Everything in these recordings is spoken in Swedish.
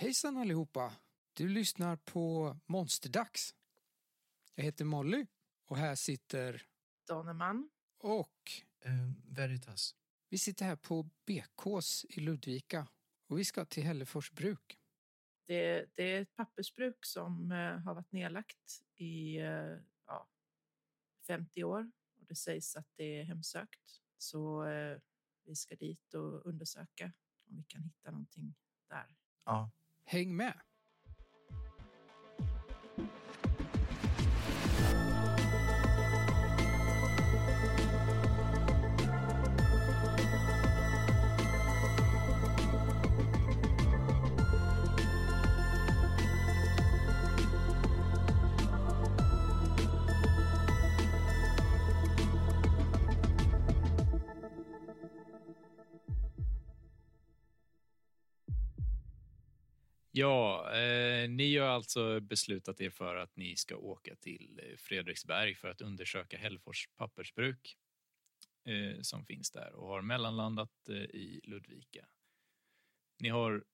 Hejsan allihopa! Du lyssnar på Monsterdags. Jag heter Molly och här sitter... Daneman. Och... Eh, Veritas. Vi sitter här på BKs i Ludvika och vi ska till Hällefors bruk. Det, det är ett pappersbruk som eh, har varit nedlagt i eh, ja, 50 år och det sägs att det är hemsökt. Så eh, vi ska dit och undersöka om vi kan hitta någonting där. Ja. Häng med! Ja, eh, ni har alltså beslutat er för att ni ska åka till eh, Fredriksberg för att undersöka Hällfors pappersbruk eh, som finns där och har mellanlandat eh, i Ludvika. Ni har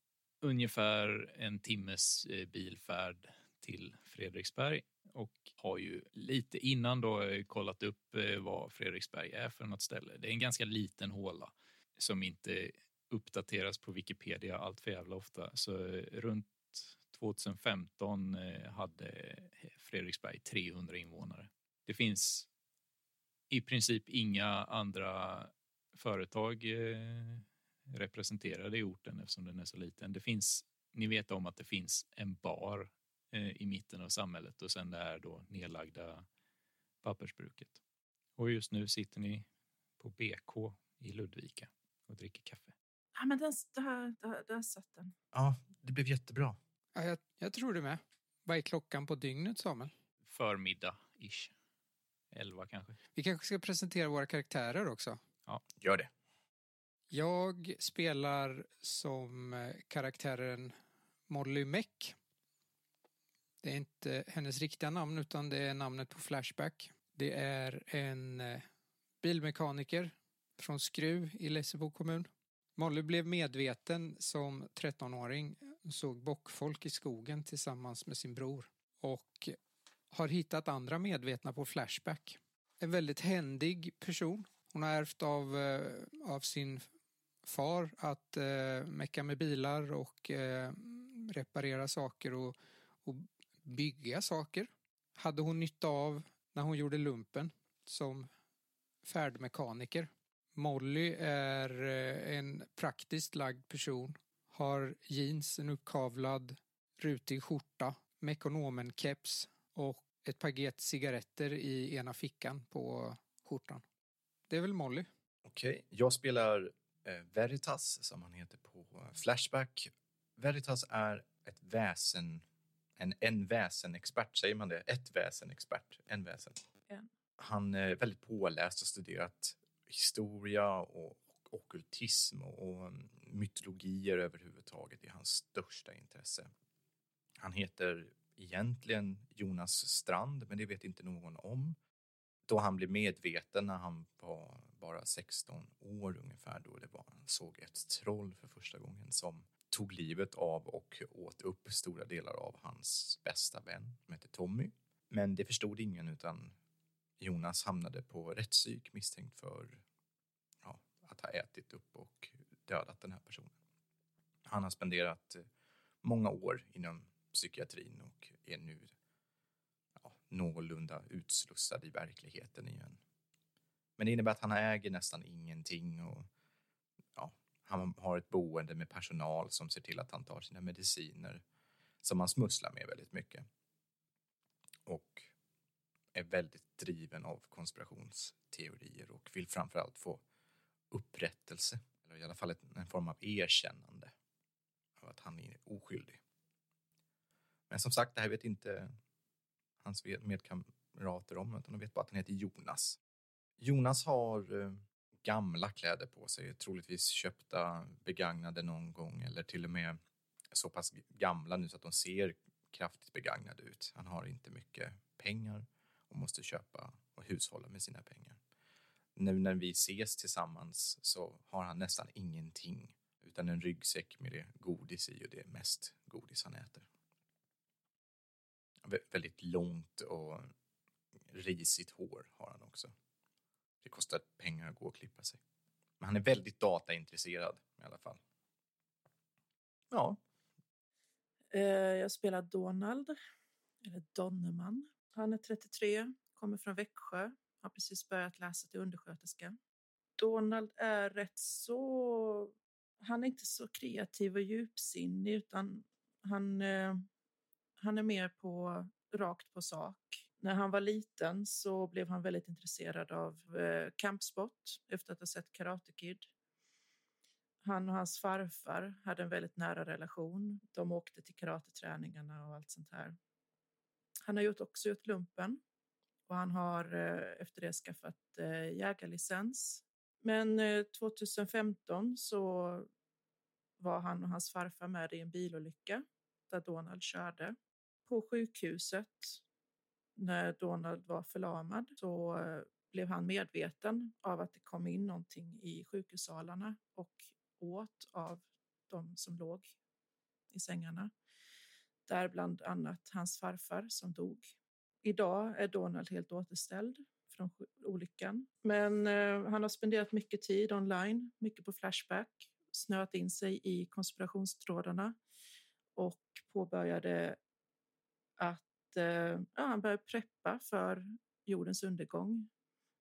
ungefär en timmes eh, bilfärd till Fredriksberg och har ju lite innan då eh, kollat upp eh, vad Fredriksberg är för något ställe. Det är en ganska liten håla som inte uppdateras på Wikipedia allt för jävla ofta. Så eh, runt 2015 eh, hade eh, Fredriksberg 300 invånare. Det finns i princip inga andra företag representerade i orten eftersom den är så liten. Det finns, ni vet om att det finns en bar i mitten av samhället och sen det här då nedlagda pappersbruket. Och just nu sitter ni på BK i Ludvika och dricker kaffe. Ja, men den, där, där, där satt den. Ja, det blev jättebra. Ja, jag, jag tror det med. Vad är klockan på dygnet, Samuel? Förmiddag-ish. Elva kanske. Vi kanske ska presentera våra karaktärer också. Ja. Gör det. Jag spelar som eh, karaktären Molly Meck. Det är inte hennes riktiga namn utan det är namnet på Flashback. Det är en eh, bilmekaniker från Skruv i Lessebo kommun. Molly blev medveten som 13-åring, såg bockfolk i skogen tillsammans med sin bror och har hittat andra medvetna på Flashback. En väldigt händig person. Hon har ärvt av, eh, av sin far att eh, mecka med bilar och eh, reparera saker och, och bygga saker. Hade hon nytta av när hon gjorde lumpen som färdmekaniker. Molly är eh, en praktiskt lagd person. Har jeans, en uppkavlad rutig skjorta, Mekonomen-keps och ett paket cigaretter i ena fickan på skjortan. Det är väl Molly. Okej, okay. jag spelar eh, Veritas som han heter på Flashback. Veritas är ett väsen, en, en väsenexpert, säger man det? Ett väsenexpert, en väsen. Ja. Han är väldigt påläst och studerat historia och, och okultism och, och mytologier överhuvudtaget är hans största intresse. Han heter egentligen Jonas Strand, men det vet inte någon om. Då han blev medveten när han var bara 16 år ungefär, då det var, han såg ett troll för första gången som tog livet av och åt upp stora delar av hans bästa vän som hette Tommy. Men det förstod ingen utan Jonas hamnade på rättspsyk misstänkt för att ha ätit upp och dödat den här personen. Han har spenderat eh, många år inom psykiatrin och är nu ja, någorlunda utslussad i verkligheten igen. Men det innebär att han äger nästan ingenting och ja, han har ett boende med personal som ser till att han tar sina mediciner som han smusslar med väldigt mycket. Och är väldigt driven av konspirationsteorier och vill framförallt få upprättelse, eller i alla fall en form av erkännande av att han är oskyldig. Men som sagt, det här vet inte hans medkamrater om, utan de vet bara att han heter Jonas. Jonas har eh, gamla kläder på sig, troligtvis köpta begagnade någon gång eller till och med så pass gamla nu så att de ser kraftigt begagnade ut. Han har inte mycket pengar och måste köpa och hushålla med sina pengar. Nu när vi ses tillsammans så har han nästan ingenting utan en ryggsäck med det godis i och det mest godis han äter. Vä väldigt långt och risigt hår har han också. Det kostar pengar att gå och klippa sig. Men han är väldigt dataintresserad i alla fall. Ja, eh, Jag spelar Donald, eller Donnerman. Han är 33, kommer från Växjö, har precis börjat läsa till undersköterska. Donald är rätt så... Han är inte så kreativ och djupsinnig utan han, eh, han är mer på rakt på sak. När han var liten så blev han väldigt intresserad av eh, kampsport efter att ha sett Karate Kid. Han och hans farfar hade en väldigt nära relation. De åkte till karateträningarna och allt sånt här. Han har gjort, också gjort lumpen och han har eh, efter det skaffat eh, jägarlicens. Men eh, 2015 så var han och hans farfar med i en bilolycka där Donald körde. På sjukhuset när Donald var förlamad så eh, blev han medveten av att det kom in någonting i sjukhussalarna och åt av de som låg i sängarna. Där bland annat hans farfar som dog. Idag är Donald helt återställd från olyckan. Men eh, han har spenderat mycket tid online, mycket på Flashback, snöat in sig i konspirationstrådarna och påbörjade att eh, ja, han började preppa för jordens undergång.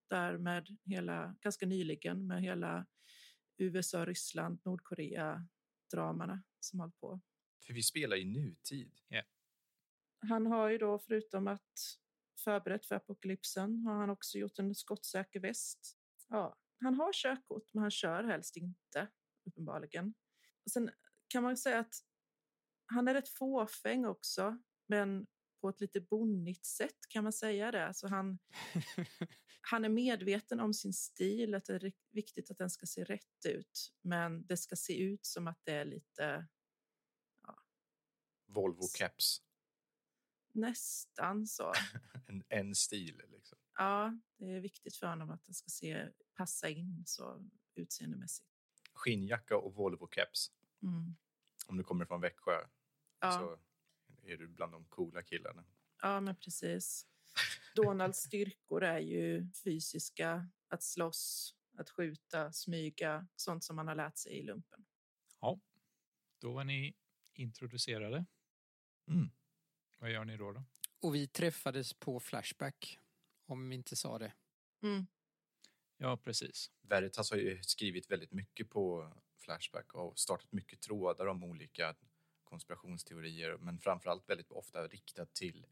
Där med hela, ganska nyligen med hela USA, Ryssland, Nordkorea dramarna som håller på. för vi spelar i nutid. Han har ju då förutom att förberett för apokalypsen har han också gjort en skottsäker väst. Ja, han har körkort, men han kör helst inte uppenbarligen. Och sen kan man säga att han är rätt fåfäng också, men på ett lite bonnigt sätt kan man säga det. Alltså han, han är medveten om sin stil, att det är viktigt att den ska se rätt ut, men det ska se ut som att det är lite Volvo Caps. Nästan så. En, en stil liksom. Ja, det är viktigt för honom att den ska se, passa in så utseendemässigt. Skinnjacka och Volvo Caps. Mm. Om du kommer från Växjö Ja, så är du bland de coola killarna. ja, men precis. Donalds styrkor är ju fysiska, att slåss, att skjuta, smyga, sånt som man har lärt sig i lumpen. Ja, då var ni introducerade. Mm. Vad gör ni då? då? Och vi träffades på Flashback, om vi inte sa det. Mm. Ja, precis. Veritas har ju skrivit väldigt mycket på Flashback och startat mycket trådar om olika konspirationsteorier men framförallt väldigt ofta riktat till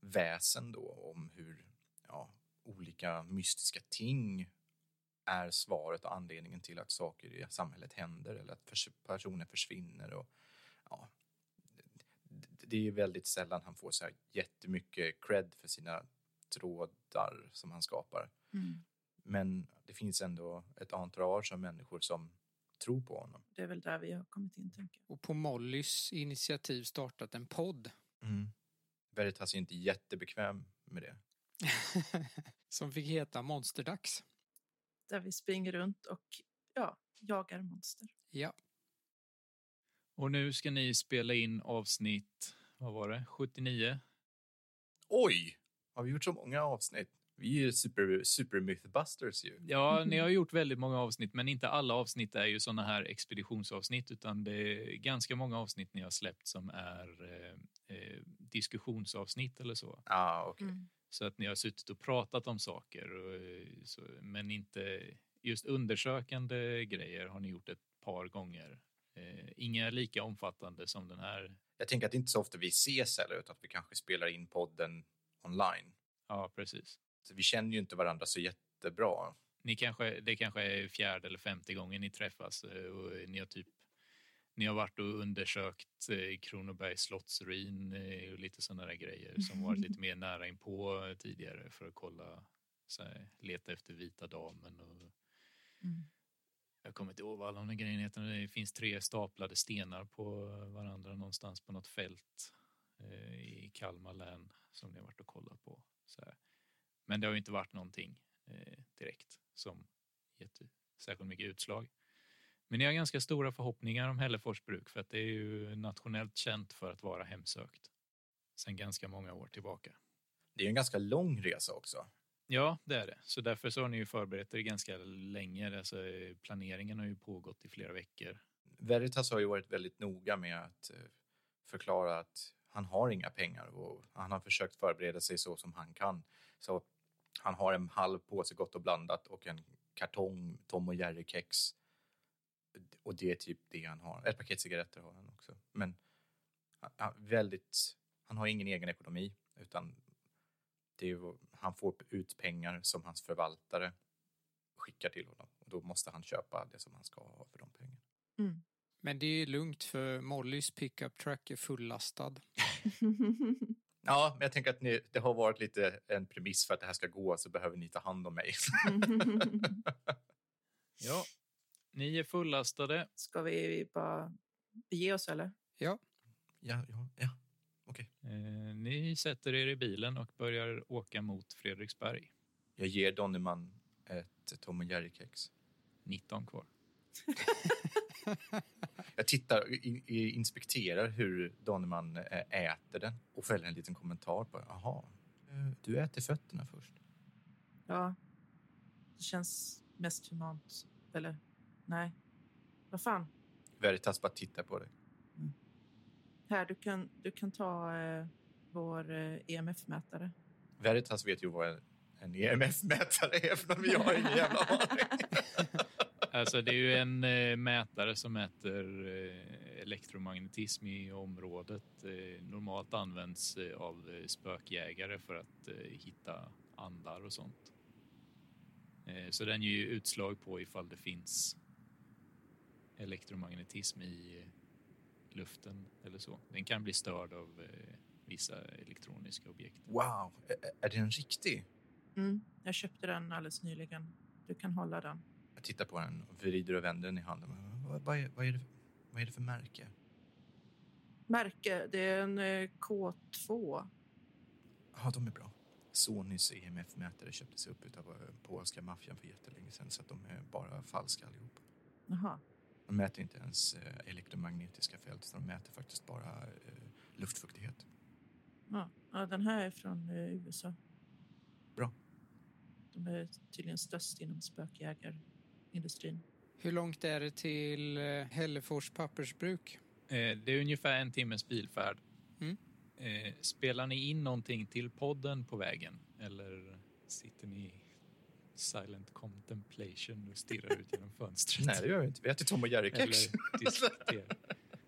väsen då om hur ja, olika mystiska ting är svaret och anledningen till att saker i samhället händer eller att pers- personer försvinner. Och, ja, det är väldigt sällan han får så här jättemycket cred för sina trådar som han skapar. Mm. Men det finns ändå ett entourage av människor som tror på honom. Det är väl där vi har kommit in, tänker jag. Och på Mollys initiativ startat en podd Veritas är inte jättebekväm med det. som fick heta Monsterdags. Där vi springer runt och ja, jagar monster. Ja, Och nu ska ni spela in avsnitt, vad var det, 79? Oj! Har vi gjort så många avsnitt? Vi är ju super, super mythbusters ju. Ja, ni har gjort väldigt många avsnitt, men inte alla avsnitt är ju såna här expeditionsavsnitt, utan det är ganska många avsnitt ni har släppt som är eh, eh, diskussionsavsnitt eller så. Ah, okej. Mm. Så att ni har suttit och pratat om saker, och, eh, så, men inte just undersökande grejer har ni gjort ett par gånger. Eh, inga lika omfattande som den här. Jag tänker att det inte är så ofta vi ses heller, utan att vi kanske spelar in podden online. Ja, precis. Så vi känner ju inte varandra så jättebra. Ni kanske, det kanske är fjärde eller femte gången ni träffas eh, och ni har typ ni har varit och undersökt eh, Kronobergs slottsruin och lite sådana där grejer som varit lite mer nära inpå tidigare för att kolla, så här, leta efter vita damen och Mm jag kommer inte ihåg vad alla de där grejerna heter. Det finns tre staplade stenar på varandra någonstans på något fält eh, i Kalmar län som ni har varit och kollat på. Så här. Men det har ju inte varit någonting eh, direkt som gett särskilt mycket utslag. Men ni har ganska stora förhoppningar om Hällefors bruk för att det är ju nationellt känt för att vara hemsökt sedan ganska många år tillbaka. Det är en ganska lång resa också. Ja, det är det. Så därför så har ni ju förberett er ganska länge. Alltså, eh, planeringen har ju pågått i flera veckor. Veritas har ju varit väldigt noga med att eh, förklara att han har inga pengar och han har försökt förbereda sig så som han kan. Så han har en halv påse Gott och blandat och en kartong Tom och Jerry-kex. Och det är typ det han har. Ett paket cigaretter har han också. Men han, väldigt, han har ingen egen ekonomi utan det är ju, han får ut pengar som hans förvaltare skickar till honom och då måste han köpa det som han ska ha för de pengarna. Mm. Men det är lugnt för Mollys pickup truck är fullastad. Ja, men jag tänker att ni, det har varit lite en premiss för att det här ska gå så behöver ni ta hand om mig. Ja, ni är fullastade. Ska vi bara bege oss eller? Ja, ja, ja, ja. Okej. Eh, ni sätter er i bilen och börjar åka mot Fredriksberg. Jag ger Donnerman ett Tom och Jerry-kex. 19 kvar. Jag tittar och in, inspekterar hur Donnerman eh, äter den och fäller en liten kommentar på Jaha, eh, du äter fötterna först. Ja. Det känns mest humant. Eller? Nej. Vad fan? Veritas bara tittar på dig. Här, du kan, du kan ta eh, vår eh, EMF-mätare. Veritas vet ju vad en- en EMF-mätare är för något, jag har ingen jävla aning. Alltså det är ju en eh, mätare som mäter eh, elektromagnetism i området. Eh, normalt används eh, av eh, spökjägare för att eh, hitta andar och sånt. Eh, så den ger ju utslag på ifall det finns elektromagnetism i eh, luften eller så. Den kan bli störd av eh, vissa elektroniska objekt. Wow, är, är det en riktig? Mm. Jag köpte den alldeles nyligen. Du kan hålla den. Jag tittar på den och vrider och vänder den i handen. Vad, vad, är, vad, är, det, vad är det för märke? Märke, det är en eh, K2. Ja, de är bra. Sonys EMF-mätare köptes upp av eh, polska maffian för jättelänge sedan så att de är bara falska allihop. Jaha. De mäter inte ens eh, elektromagnetiska fält utan de mäter faktiskt bara eh, luftfuktighet. Ja. ja, den här är från eh, USA. Bra. De är tydligen störst inom spökjägarindustrin. hur långt är det till Hällefors pappersbruk? Det är ungefär en timmes bilfärd. Mm. Spelar ni in någonting till podden på vägen? Eller sitter ni i silent contemplation och stirrar ut genom fönstret? Nej, det gör vi inte. Vi äter Tom och Jerry-kex.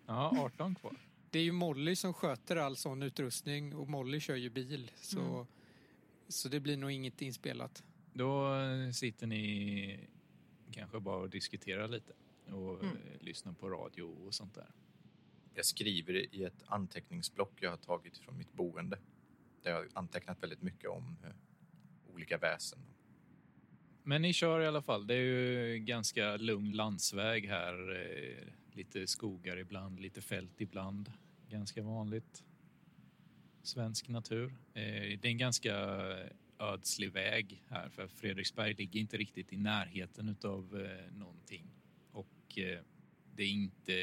Ja, 18 kvar. Det är ju Molly som sköter all sån utrustning och Molly kör ju bil. Så, Mm. så det blir nog inget inspelat. Då sitter ni kanske bara och diskuterar lite och Mm. lyssnar på radio och sånt där. Jag skriver i ett anteckningsblock jag har tagit från mitt boende. Där jag har antecknat väldigt mycket om eh, olika väsen. Men ni kör i alla fall. Det är ju ganska lugn landsväg här. Eh, lite skogar ibland, lite fält ibland. Ganska vanligt. Svensk natur. Eh, det är en ganska ödslig väg här för Fredriksberg ligger inte riktigt i närheten av eh, någonting. Och det är inte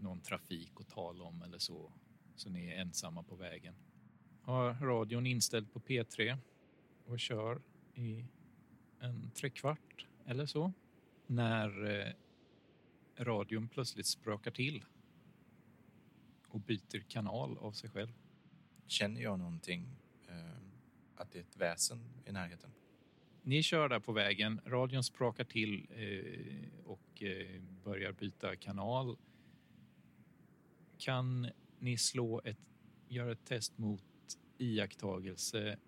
någon trafik att tala om eller så. Så ni är ensamma på vägen. Har radion inställd på P3 och kör i en trekvart eller så. När eh, radion plötsligt sprakar till och byter kanal av sig själv. Känner jag någonting eh, att det är ett väsen i närheten? Ni kör där på vägen, radion sprakar till eh, och eh, börjar byta kanal. Kan ni slå ett, göra ett test mot iakttagelse,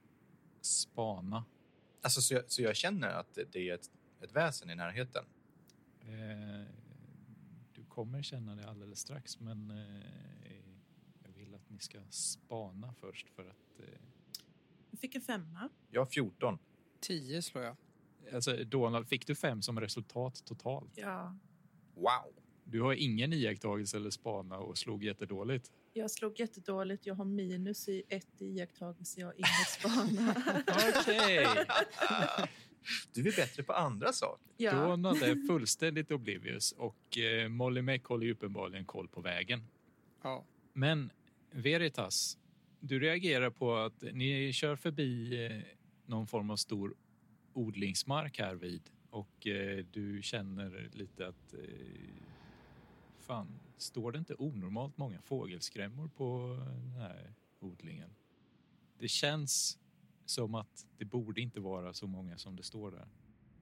spana? Alltså, så, jag, så jag känner att det- är ett, ett väsen i närheten? Eh, du kommer känna det alldeles strax, men eh, jag vill att ni ska spana först för att... Eh, Jag fick en femma. Jag har 14. 10 slår jag. alltså, Donald, fick du fem som resultat totalt? Ja. Wow! Du har ingen iakttagelse eller spana och slog jättedåligt. Jag slog jättedåligt. Jag har minus i ett i iakttagelse. Jag har inget spana. Okej. Du är bättre på andra saker. Ja, Donald är fullständigt oblivious och eh, Molly Mac håller ju uppenbarligen koll på vägen. Ja. Men Veritas, du reagerar på att ni kör förbi eh, någon form av stor odlingsmark här vid och eh, du känner lite att eh, fan, står det inte onormalt många fågelskrämmor på den här odlingen? Det känns som att det borde inte vara så många som det står där.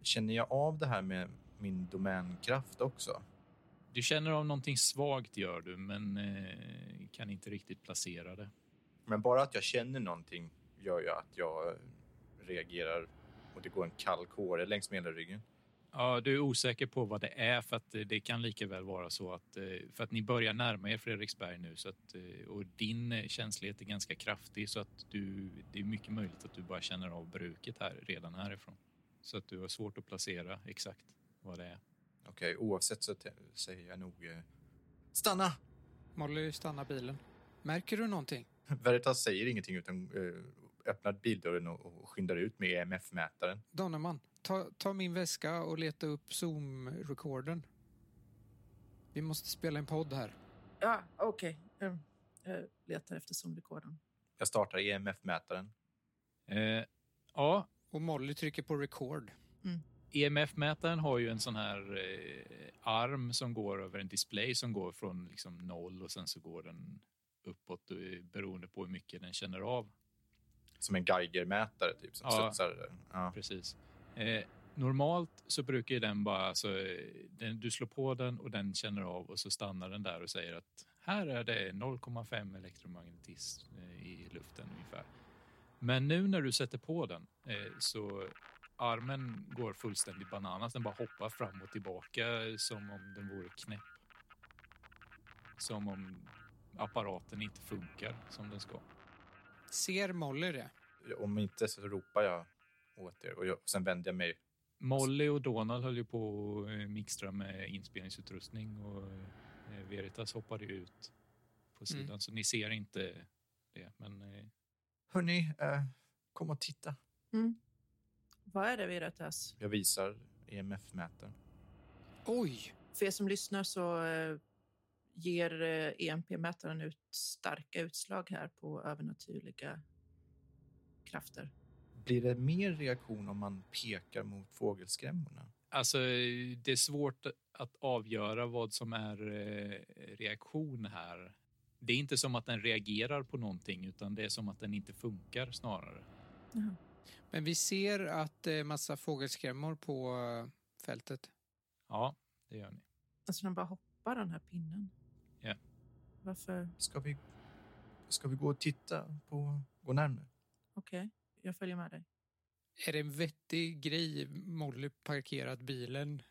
Känner jag av det här med min domänkraft också? Du känner av någonting svagt gör du, men eh, kan inte riktigt placera det. Men bara att jag känner någonting gör ju att jag reagerar och det går en kall kåre längs med hela ryggen. Ja, du är osäker på vad det är för att eh, det kan lika väl vara så att eh, för att ni börjar närma er Fredriksberg nu så att eh, och din känslighet är ganska kraftig så att du det är mycket möjligt att du bara känner av bruket här redan härifrån. Så att du har svårt att placera exakt vad det är. Okej, oavsett så säger jag nog eh, stanna! Molly stannar bilen. Märker du någonting? Veritas säger ingenting utan eh, öppnar bildörren och, och skyndar ut med EMF-mätaren. Donnerman, ta, ta min väska och leta upp Zoom-recordern. Vi måste spela en podd här. ja okej. Mm. Jag letar efter zoomrekorden. Jag startar EMF-mätaren. Eh, ja, Och Molly trycker på record. EMF-mätaren E har ju en sån här eh, arm som går över en display som går från liksom noll och sen så går den uppåt eh, beroende på hur mycket den känner av. Som en Geiger-mätare typ som Ja. studsar. Ja. Precis. Eh, normalt så brukar den bara, alltså, den, du slår på den och den känner av och så stannar den där och säger att här är det 0,5 elektromagnetism eh, i luften ungefär. Men nu när du sätter på den eh, så armen går fullständigt bananas. Den bara hoppar fram och tillbaka som om den vore knäpp. Som om apparaten inte funkar som den ska. Ser Molly det? Om inte så ropar jag åt er och, jag, och sen vänder jag mig. Molly och Donald höll ju på att eh, mixtra med inspelningsutrustning och eh, Veritas hoppade ju ut på sidan Mm. så ni ser inte det. Men eh, Hörni, eh, kom och titta. Vad är det Veritas? Jag visar EMF-mätaren. Oj! För er som lyssnar så ger eh, EMP-mätaren ut starka utslag här på övernaturliga krafter. Blir det mer reaktion om man pekar mot fågelskrämmorna? alltså eh, det är svårt att avgöra vad som är eh, reaktion här. Det är inte som att den reagerar på någonting utan det är som att den inte funkar snarare. Jaha. Men vi ser att det är massa fågelskrämmor på eh, fältet. Ja, det gör ni. Alltså den bara hoppar den här pinnen. Ja. Varför? Ska vi, ska vi gå och titta på, gå närmare? Okej, jag följer med dig. Är det en vettig grej Molly parkerat bilen?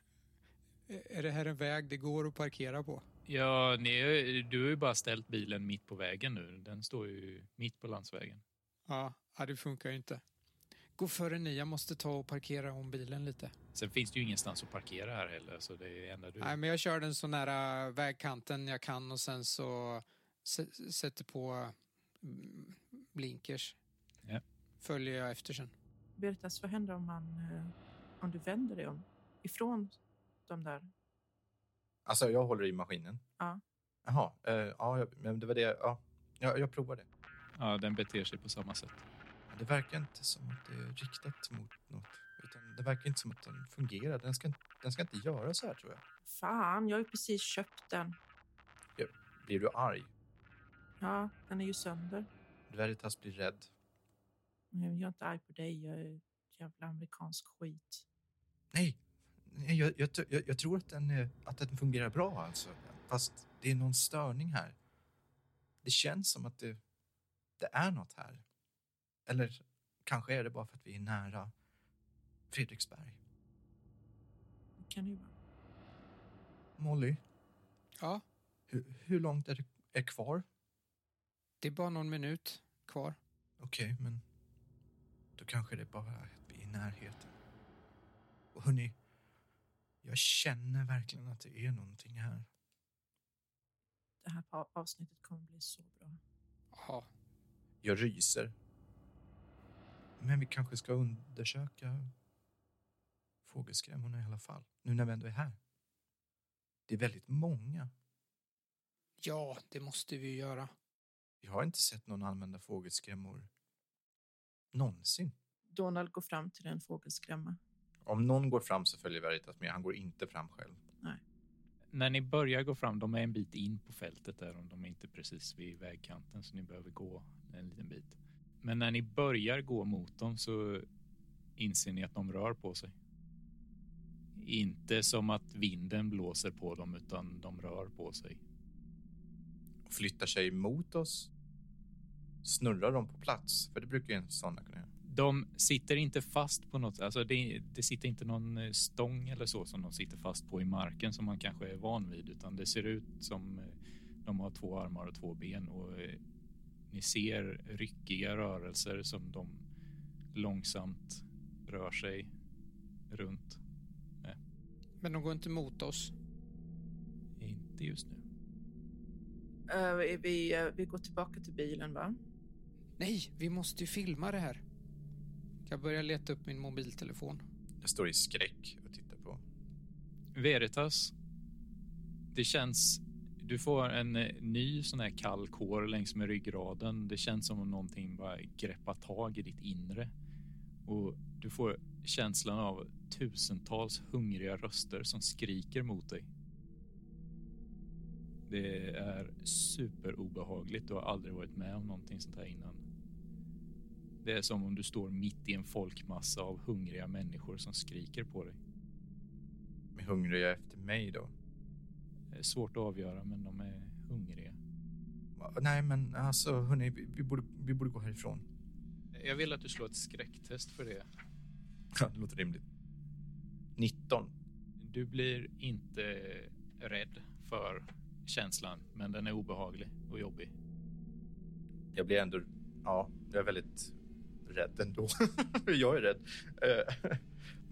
Är det här en väg det går att parkera på? Ja, ni, du har ju bara ställt bilen mitt på vägen nu. Den står ju mitt på landsvägen. Ja, ja det funkar ju inte. Gå före ni, jag måste ta och parkera om bilen lite. Sen finns det ju ingenstans att parkera här heller, så det är enda du... Nej, men jag kör den så nära vägkanten jag kan och sen så sätter på mm, blinkers. Ja. Följer jag efter sen. Veritas, vad händer om, man, eh, om du vänder dig om ifrån de där? Alltså, jag håller i maskinen. Ja. Jaha, eh, ja, det var det. Ja, jag, jag provar det. Ja, den beter sig på samma sätt. Det verkar inte som att det är riktat mot något. Utan det verkar inte som att den fungerar. Den ska, den ska inte göra så här, tror jag. Fan, jag har ju precis köpt den. Blir du arg? Ja, den är ju sönder. Veritas blir rädd. Men jag är inte arg på dig. Jag är jävla amerikansk skit. Nej, Nej jag, jag, jag, jag tror att den, är- att den fungerar bra alltså. Fast det är någon störning här. Det känns som att det, det är något här. Eller kanske är det bara för att vi är nära Fredriksberg. Kan det ju vara. Molly, Ja, hur, hur långt är det är kvar? det är bara någon minut kvar. Okej, men då kanske det bara är att vi är i närheten. Och hörni, jag känner verkligen att det är någonting här. Det här avsnittet kommer bli så bra. Ja, Jag ryser. Men vi kanske ska undersöka fågelskrämmorna i alla fall, nu när vi ändå är här. Det är väldigt många. Ja, det måste vi göra. Jag har inte sett någon använda fågelskrämmor någonsin. Donald går fram till en fågelskrämma. Om någon går fram så följer Veritas med. Han går inte fram själv. När ni börjar gå fram, de är en bit in på fältet där, och de är inte precis vid vägkanten så ni behöver gå en liten bit. Men när ni börjar gå mot dem så inser ni att de rör på sig. Inte som att vinden blåser på dem utan de rör på sig. Flyttar sig mot oss. Snurrar de på plats? För det brukar ju sådana kunna göra. De sitter inte fast på något, alltså det, det sitter inte någon eh, stång eller så som de sitter fast på i marken som man kanske är van vid, utan det ser ut som eh, de har två armar och två ben och eh, ni ser ryckiga rörelser som de långsamt rör sig runt. Men de går inte mot oss. Inte just nu. Eh, vi- vi, eh, vi går tillbaka till bilen, va? Nej, vi måste ju filma det här. Jag börjar leta upp min mobiltelefon. Jag står i skräck och tittar på. Veritas, det känns... Du får en eh, ny sån här kall kår längs med ryggraden. Det känns som om någonting bara greppar tag i ditt inre. Och du får känslan av tusentals hungriga röster som skriker mot dig. Det är superobehagligt. Du har aldrig varit med om någonting sånt här innan. Det är som om du står mitt i en folkmassa av hungriga människor som skriker på dig. Är hungriga efter mig då? Det är svårt att avgöra, men de är hungriga. Nej, men alltså hörni, vi, vi, borde, vi borde gå härifrån. Jag vill att du slår ett skräcktest för det. Ja, det låter rimligt. 19. Du blir inte rädd för känslan, men den är obehaglig och jobbig. Jag blir ändå... Ja, jag är väldigt rädd ändå. jag är rädd. Eh,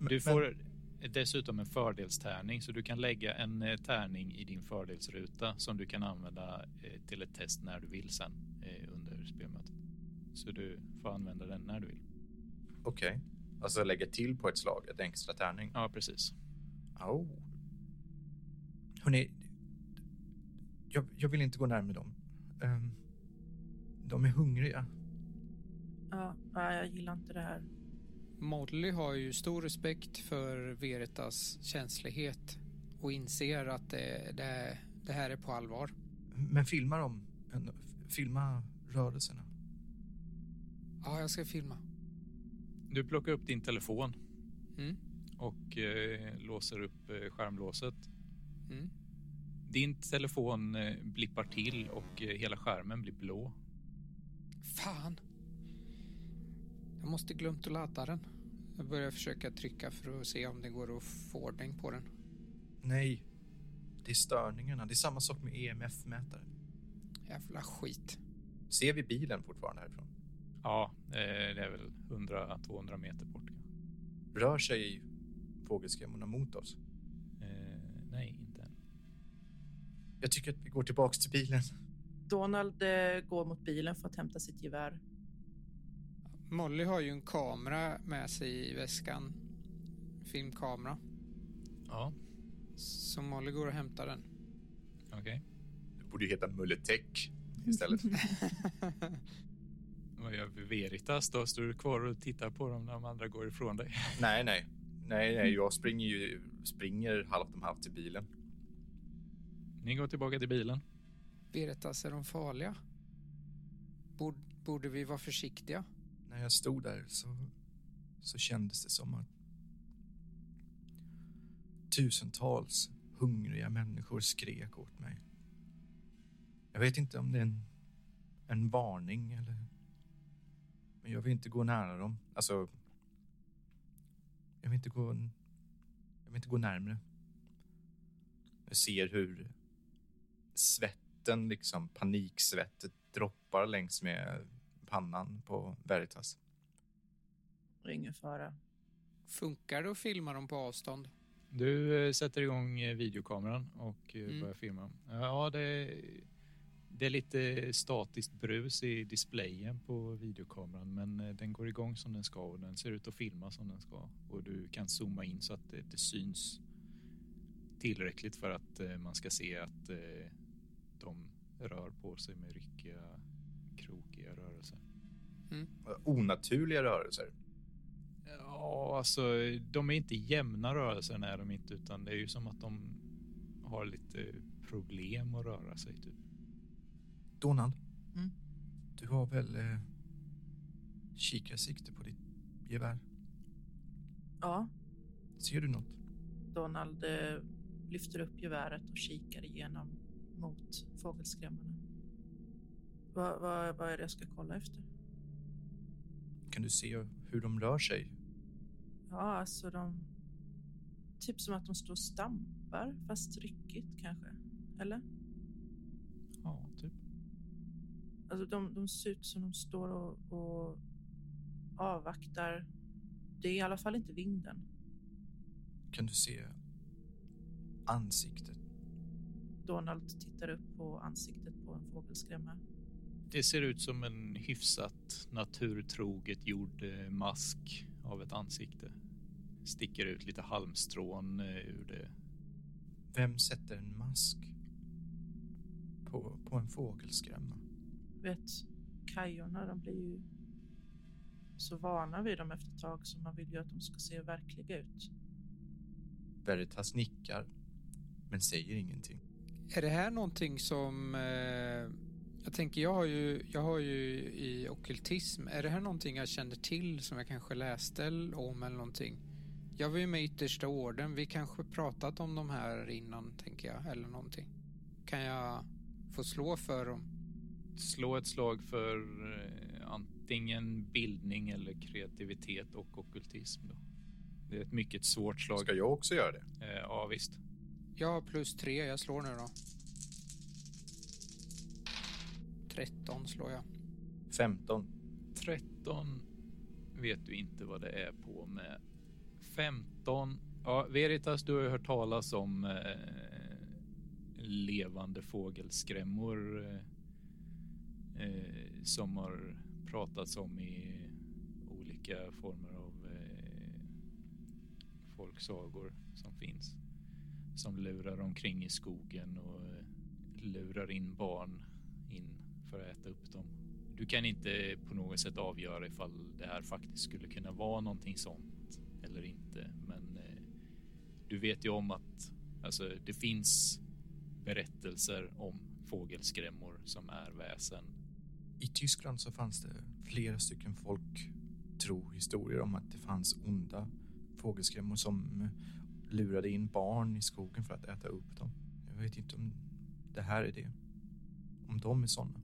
Du får dessutom en fördelstärning, så du kan lägga en eh, tärning i din fördelsruta som du kan använda eh, till ett test när du vill sen eh, under spelmötet. Så du får använda den när du vill. Okej. Alltså lägga till på ett slag, ett extra tärning. Ja, precis. Oh. Hörni, jag, jag vill inte gå närmare dem. Ehm, de är hungriga. Ja, jag gillar inte det här. Molly har ju stor respekt för Veritas känslighet och inser att det, det, det här är på allvar. Men filma dem. Filma rörelserna. Ja, jag ska filma. Du plockar upp din telefon Mm. och eh, låser upp eh, skärmlåset. Mm. Din telefon eh, blippar till och eh, hela skärmen blir blå. Fan! Jag måste glömt att ladda den. Jag börjar försöka trycka för att se om det går att få ordning på den. Nej, det är störningarna. Det är samma sak med EMF-mätare. Jävla skit. Ser vi bilen fortfarande härifrån? Ja, eh, det är väl 100-200 meter bort. Rör sig fågelskrämmorna mot oss? Eh, nej, inte än. Jag tycker att vi går tillbaks till bilen. Donald eh, går mot bilen för att hämta sitt gevär. Molly har ju en kamera med sig i väskan. Filmkamera. Ja, Så Molly går och hämtar den. okej. Det borde ju heta Mulletech istället. Vad gör vi Veritas då? Står du kvar och tittar på dem när de andra går ifrån dig? nej, nej. Nej, nej, jag springer ju springer halvt om halvt till bilen. Ni går tillbaka till bilen. Veritas, är de farliga? Borde, borde vi vara försiktiga? När jag stod där så, så kändes det som att tusentals hungriga människor skrek åt mig. Jag vet inte om det är en, en varning eller... Men jag vill inte gå nära dem. Alltså... Jag vill inte gå... Jag vill inte gå närmre. Jag ser hur svetten, liksom paniksvettet droppar längs med pannan på Veritas. Det är ingen fara. Funkar det att filma dem på avstånd? Du eh, sätter igång eh, videokameran och eh, Mm. börjar filma. Ja, det, Det är lite statiskt brus i displayen på videokameran men den går igång som den ska och den ser ut att filma som den ska. Och du kan zooma in så att det, det syns tillräckligt för att man ska se att de rör på sig med ryckiga. Onaturliga rörelser. Ja, alltså de är inte jämna rörelser är de inte utan det är ju som att de har lite problem att röra sig typ. Donald, Mm. du har väl eh, kikarsikte på ditt gevär? Ja, Ser du något? Donald eh, lyfter upp geväret och kikar igenom mot fågelskrämmarna. Vad, vad, vad är det jag ska kolla efter? Kan du se hur de rör sig? Ja, alltså de... Typ som att de står och stampar, fast ryckigt kanske. Eller? Ja, typ. Alltså de, de ser ut som de står och, och avvaktar. Det är i alla fall inte vinden. Kan du se ansiktet? Donald tittar upp på ansiktet på en fågelskrämma. Det ser ut som en hyfsat naturtroget gjord eh, mask av ett ansikte. Sticker ut lite halmstrån eh, ur det. Vem sätter en mask på, på en fågelskrämma? Vet, kajorna, de blir ju så vana vid dem efter ett tag så man vill ju att de ska se verkliga ut. Veritas nickar, men säger ingenting. Är det här någonting som... Eh, jag tänker, jag har, ju, jag har ju i ockultism. Är det här någonting jag känner till som jag kanske läste om eller någonting? Jag var ju med i yttersta orden. Vi kanske pratat om de här innan, tänker jag, eller någonting. Kan jag få slå för dem? Slå ett slag för eh, antingen bildning eller kreativitet och okkultism. Då. Det är ett mycket svårt slag. Ska jag också göra det? Eh, ja, visst. Jag har plus tre, jag slår nu då. 13 slår jag. 15. 13 vet du inte vad det är på med. 15. Ja, Veritas, du har ju hört talas om eh, levande fågelskrämmor eh, eh, som har pratats om i olika former av eh, folksagor som finns. Som lurar omkring i skogen och eh, lurar in barn för att äta upp dem. Du kan inte på något sätt avgöra ifall det här faktiskt skulle kunna vara någonting sånt eller inte. Men eh, du vet ju om att alltså, det finns berättelser om fågelskrämmor som är väsen. I Tyskland så fanns det flera stycken folktrohistorier om att det fanns onda fågelskrämmor som eh, lurade in barn i skogen för att äta upp dem. Jag vet inte om det här är det. Om de är sådana.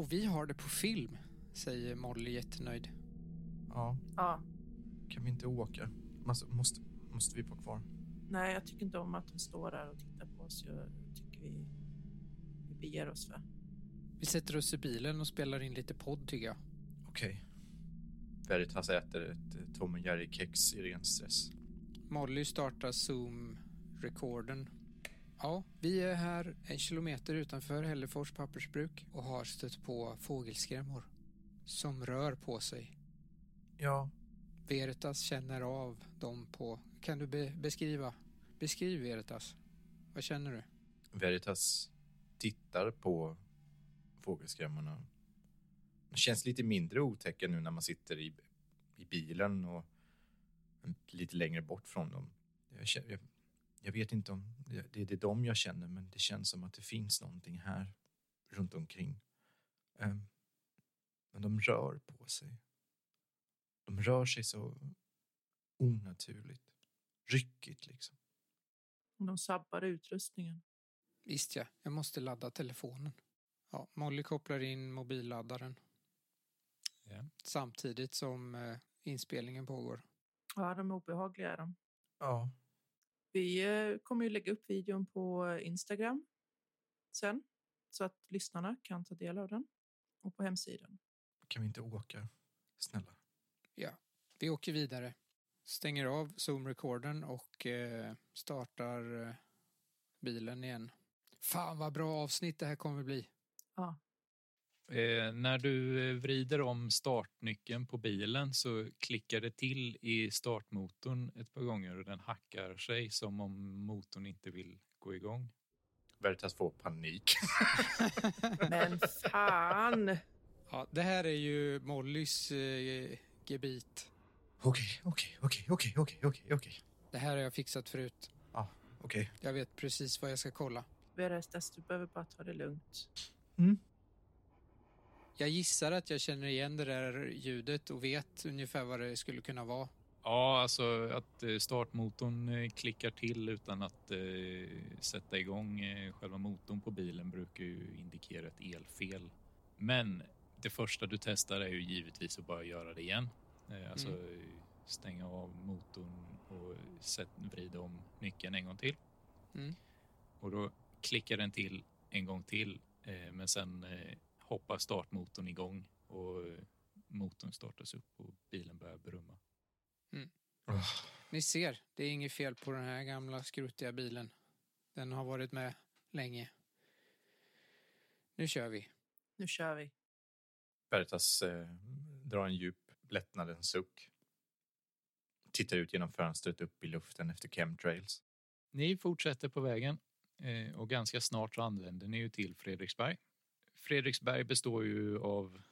Och vi har det på film, säger Molly jättenöjd. Ja, Ja, kan vi inte åka? Måste, måste, måste vi vara kvar? nej, jag tycker inte om att de står där och tittar på oss. Jag tycker vi, vi beger oss. Va? Vi sätter oss i bilen och spelar in lite podd tycker jag. Okej. Veritas äter ett Tom och Jerry-kex i ren stress. Molly startar Zoom-rekorden. Ja, vi är här en kilometer utanför Hällefors pappersbruk och har stött på fågelskrämmor som rör på sig. Ja, Veritas känner av dem på... Kan du be beskriva? Beskriv Veritas. Vad känner du? Veritas tittar på fågelskrämmorna. Det känns lite mindre otäcka nu när man sitter i, i bilen och lite längre bort från dem. Jag, känner, jag, jag vet inte om det, det är dem jag känner, men det känns som att det finns någonting här runt omkring. Ehm, men de rör på sig. De rör sig så onaturligt. Ryckigt liksom. Och de sabbar utrustningen. Visst ja, jag måste ladda telefonen. Ja, Molly kopplar in mobilladdaren Ja. samtidigt som eh, inspelningen pågår. Ja, de är obehagliga. är De. Ja, Vi eh, kommer ju lägga upp videon på Instagram sen så att lyssnarna kan ta del av den och på hemsidan. kan vi inte åka? Snälla. Vi åker vidare. Stänger av Zoom-recordern och eh, startar eh, bilen igen. Fan vad bra avsnitt det här kommer bli. Ja, Eh, när du eh, vrider om startnyckeln på bilen så klickar det till i startmotorn ett par gånger och den hackar sig som om motorn inte vill gå igång. Veritas får panik. men fan. Ja, det här är ju Mollys eh, gebit. Okej, okej, okej, okej, okej, okej, okej. Det här har jag fixat förut. Ja, okej. Jag vet precis vad jag ska kolla. Verestas, du behöver bara ta det lugnt. Mm. Jag gissar att jag känner igen det där ljudet och vet ungefär vad det skulle kunna vara. Ja, alltså att eh, startmotorn eh, klickar till utan att eh, sätta igång eh, själva motorn på bilen brukar ju indikera ett elfel. Men det första du testar är ju givetvis att bara göra det igen. Eh, alltså eh, stänga av motorn och sätt, vrida om nyckeln en gång till. Mm. Och då klickar den till en gång till, eh, men sen hoppar startmotorn igång och eh, motorn startas upp och bilen börjar brumma. Ni ser, det är inget fel på den här gamla skrutiga bilen. Den har varit med länge. Nu kör vi. Nu kör vi. Veritas eh, drar en djup lättnadens suck. Tittar ut genom fönstret upp i luften efter chemtrails. Ni fortsätter på vägen eh, och ganska snart så anländer ni ju till Fredriksberg. Fredriksberg består ju av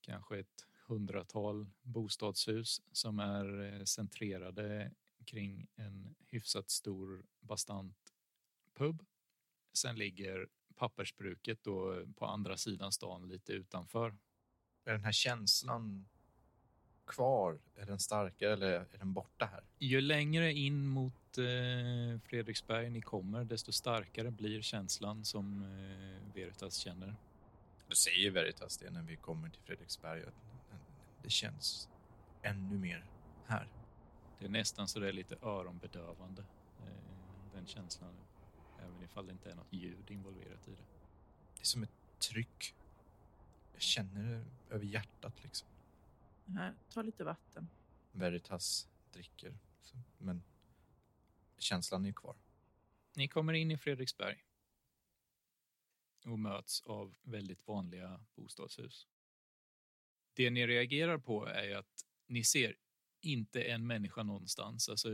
kanske ett hundratal bostadshus som är eh, centrerade kring en hyfsat stor bastant pub. Sen ligger pappersbruket då på andra sidan stan lite utanför. Är den här känslan kvar? Är den starkare eller är den borta här? Ju längre in mot eh, Fredriksberg ni kommer, desto starkare blir känslan som eh, Veritas känner. Då säger Veritas det när vi kommer till Fredriksberg. Att det känns ännu mer här. Det är nästan så det är lite öronbedövande, eh, den känslan. Även ifall det inte är något ljud involverat i det. Det är som ett tryck. Jag känner det över hjärtat liksom. Här, ta lite vatten. Veritas dricker. Men känslan är kvar. Ni kommer in i Fredriksberg och möts av väldigt vanliga bostadshus. Det ni reagerar på är att ni ser inte en människa någonstans. Alltså,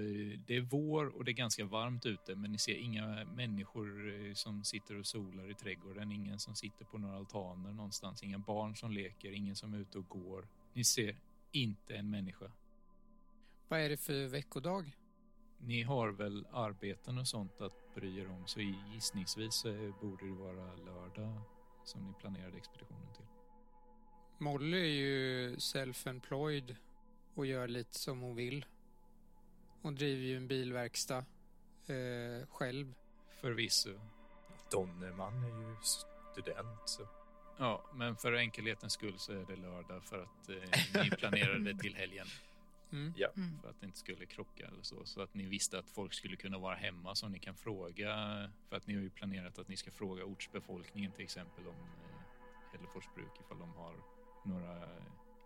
det är vår och det är ganska varmt ute, men ni ser inga människor eh, som sitter och solar i trädgården. Ingen som sitter på några altaner någonstans. Inga barn som leker, ingen som är ute och går. Ni ser inte en människa. Vad är det för veckodag? Ni har väl arbeten och sånt att bry er om, så gissningsvis så borde det vara lördag som ni planerade expeditionen till. Molly är ju self-employed och gör lite som hon vill. Hon driver ju en bilverkstad eh, själv. Förvisso. Donnerman är ju student. Så. Ja, men för enkelhetens skull så är det lördag för att eh, ni planerade till helgen Mm. Mm. för att det inte skulle krocka eller så. Så att ni visste att folk skulle kunna vara hemma som ni kan fråga. För att ni har ju planerat att ni ska fråga ortsbefolkningen till exempel om eh, Hällefors bruk ifall de har några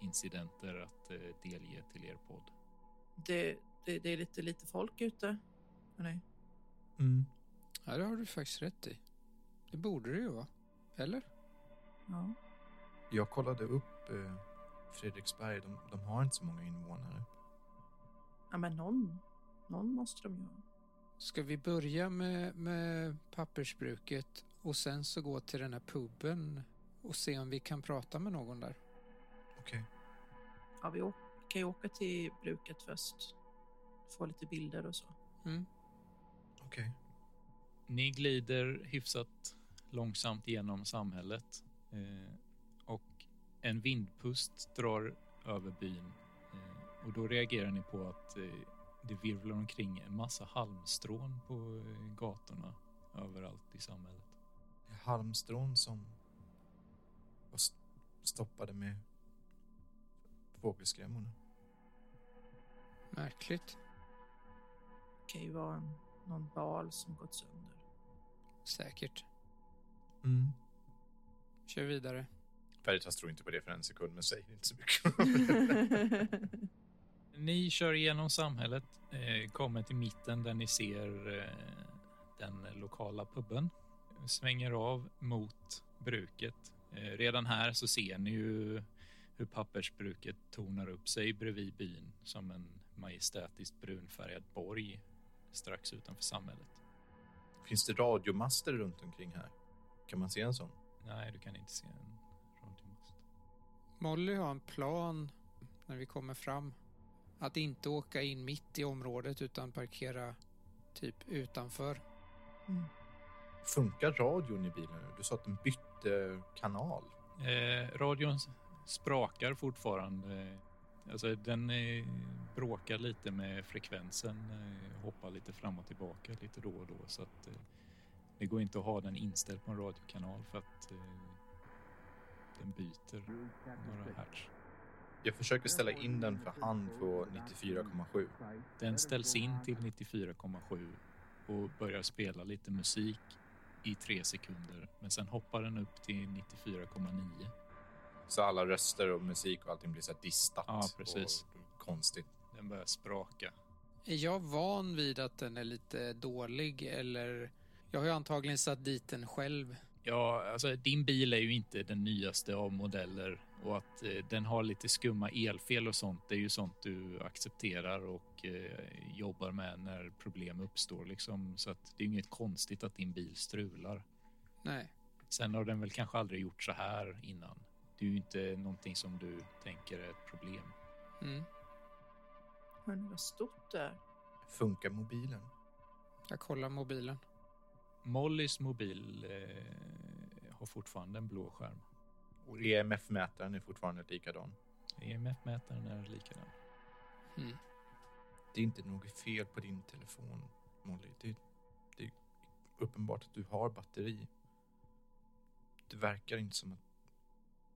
incidenter att eh, delge till er podd. Det, det, det är lite, lite folk ute. Nej. Mm. Ja, det har du faktiskt rätt i. Det borde det ju vara. Eller? Ja. Jag kollade upp eh, Fredriksberg. De, de har inte så många invånare. Ja, men någon, någon måste de ju ha. Ska vi börja med, med pappersbruket och sen så gå till den här puben och se om vi kan prata med någon där? Okej. Ja, vi kan ju åka till bruket först. Få lite bilder och så. Mm. Okej. Ni glider hyfsat långsamt genom samhället eh, och en vindpust drar över byn och då reagerar ni på att eh, det virvlar omkring en massa halmstrån på eh, gatorna överallt i samhället. Det är halmstrån som var st- stoppade med fågelskrämmorna. Märkligt. Det kan ju vara en, någon bal som gått sönder. Säkert. Mm. Kör vidare. Veritas tror inte på det för en sekund, men säger inte så mycket. Ni kör igenom samhället, eh, kommer till mitten där ni ser eh, den lokala puben. svänger av mot bruket. Eh, redan här så ser ni ju hur pappersbruket tornar upp sig bredvid byn som en majestätiskt brunfärgad borg strax utanför samhället. Finns det radiomaster runt omkring här? Kan man se en sån? Nej, du kan inte se en radiomast. Molly har en plan när vi kommer fram. Att inte åka in mitt i området utan parkera typ utanför. Mm. Funkar radion i bilen nu? Du sa att den bytte kanal. Eh, radion sprakar fortfarande. Alltså, den eh, bråkar lite med frekvensen, eh, hoppar lite fram och tillbaka lite då och då. Så att, eh, det går inte att ha den inställd på en radiokanal för att eh, den byter några hertz. Jag försöker ställa in den för hand på 94,7. Den ställs in till 94,7 och börjar spela lite musik i tre sekunder. Men sen hoppar den upp till 94,9. Så alla röster och musik och allting blir så här distat Ja, precis. och konstigt. Den börjar spraka. Är jag van vid att den är lite dålig eller? Jag har ju antagligen satt dit den själv. Ja, alltså din bil är ju inte den nyaste av modeller och att eh, den har lite skumma elfel och sånt, det är ju sånt du accepterar och eh, jobbar med när problem uppstår liksom. Så att det är inget konstigt att din bil strular. Nej. Sen har den väl kanske aldrig gjort så här innan. Det är ju inte någonting som du tänker är ett problem. Mm. Hörni, vad stort det är. Funkar mobilen? Jag kollar mobilen. Mollys mobil eh, har fortfarande en blå skärm. Och EMF-mätaren är fortfarande likadan. EMF-mätaren är likadan. Mm. Det är inte något fel på din telefon, Molly. Det, det är uppenbart att du har batteri. Det verkar inte som att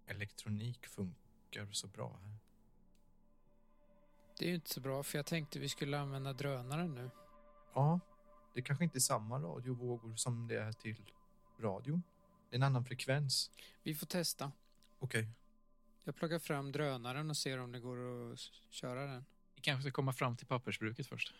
elektronik funkar så bra här. Det är ju inte så bra för jag tänkte vi skulle använda drönaren nu. Ja, det kanske inte är samma radiovågor som det är till radio. Det är en annan frekvens. Vi får testa. Okej. Jag plockar fram drönaren och ser om det går att köra den. Vi kanske ska komma fram till pappersbruket först.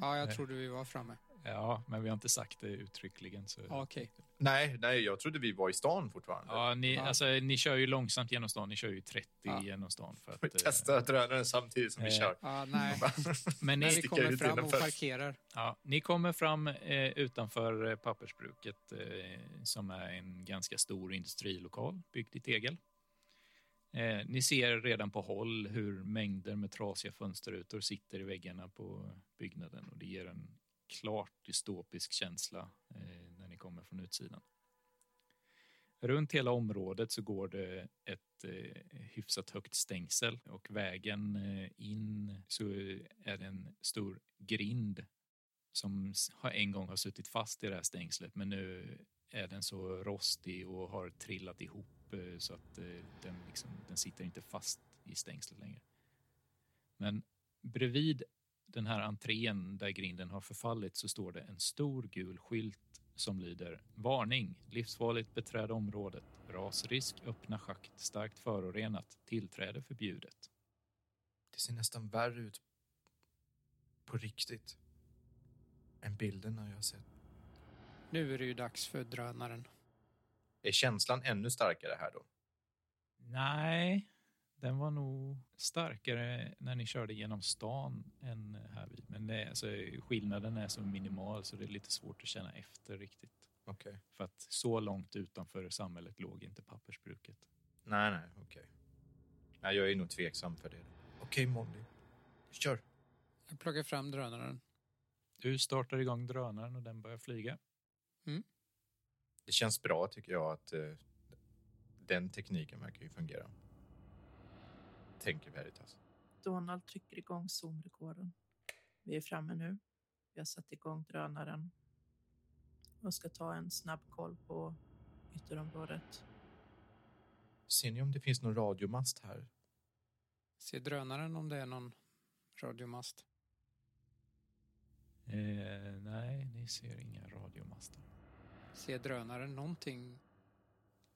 Ja, jag trodde vi var framme. Ja, men vi har inte sagt det uttryckligen. Så... Ja, Okej. Nej, nej, jag trodde vi var i stan fortfarande. Ja, ni, Ja. Alltså, ni kör ju långsamt genom stan. Ni kör ju 30 Ja. genom stan. För Vi att, eh, testar drönaren samtidigt som vi eh, kör. Ja, nej. Men ni, vi kommer fram och parkerar. ja, ni kommer fram eh, utanför eh, pappersbruket eh, som är en ganska stor industrilokal byggd i tegel. Eh, ni ser redan på håll hur mängder med trasiga fönsterrutor sitter i väggarna på byggnaden och det ger en klart dystopisk känsla eh, när ni kommer från utsidan. Runt hela området så går det ett eh, hyfsat högt stängsel och vägen eh, in så är det en stor grind som har en gång har suttit fast i det här stängslet men nu är den så rostig och har trillat ihop eh, så att eh, den, liksom, den sitter inte fast i stängslet längre. Men bredvid den här entrén där grinden har förfallit så står det en stor gul skylt som lyder Varning! Livsfarligt beträd området. Rasrisk, öppna schakt, starkt förorenat, tillträde förbjudet. Det ser nästan värre ut på riktigt än bilderna jag har sett. Nu är det ju dags för drönaren. Är känslan ännu starkare här då? Nej, den var nog starkare när ni körde genom stan än här vid. Men det, alltså, skillnaden är så minimal så det är lite svårt att känna efter riktigt. Okej. För att så långt utanför samhället låg inte pappersbruket. Nej, nej, okej. Nej, jag är nog tveksam för det. Okej, Molly. Kör. Jag plockar fram drönaren. Du startar igång drönaren och den börjar flyga. Det känns bra tycker jag att eh, den tekniken verkar ju fungera. Tänker Veritas. Donald trycker igång zoomrekorden. Vi är framme nu. Vi har satt igång drönaren och ska ta en snabb koll på ytterområdet. Ser ni om det finns någon radiomast här? Se drönaren om det är någon radiomast. Eh, nej, ni ser inga radiomaster. Se drönaren någonting.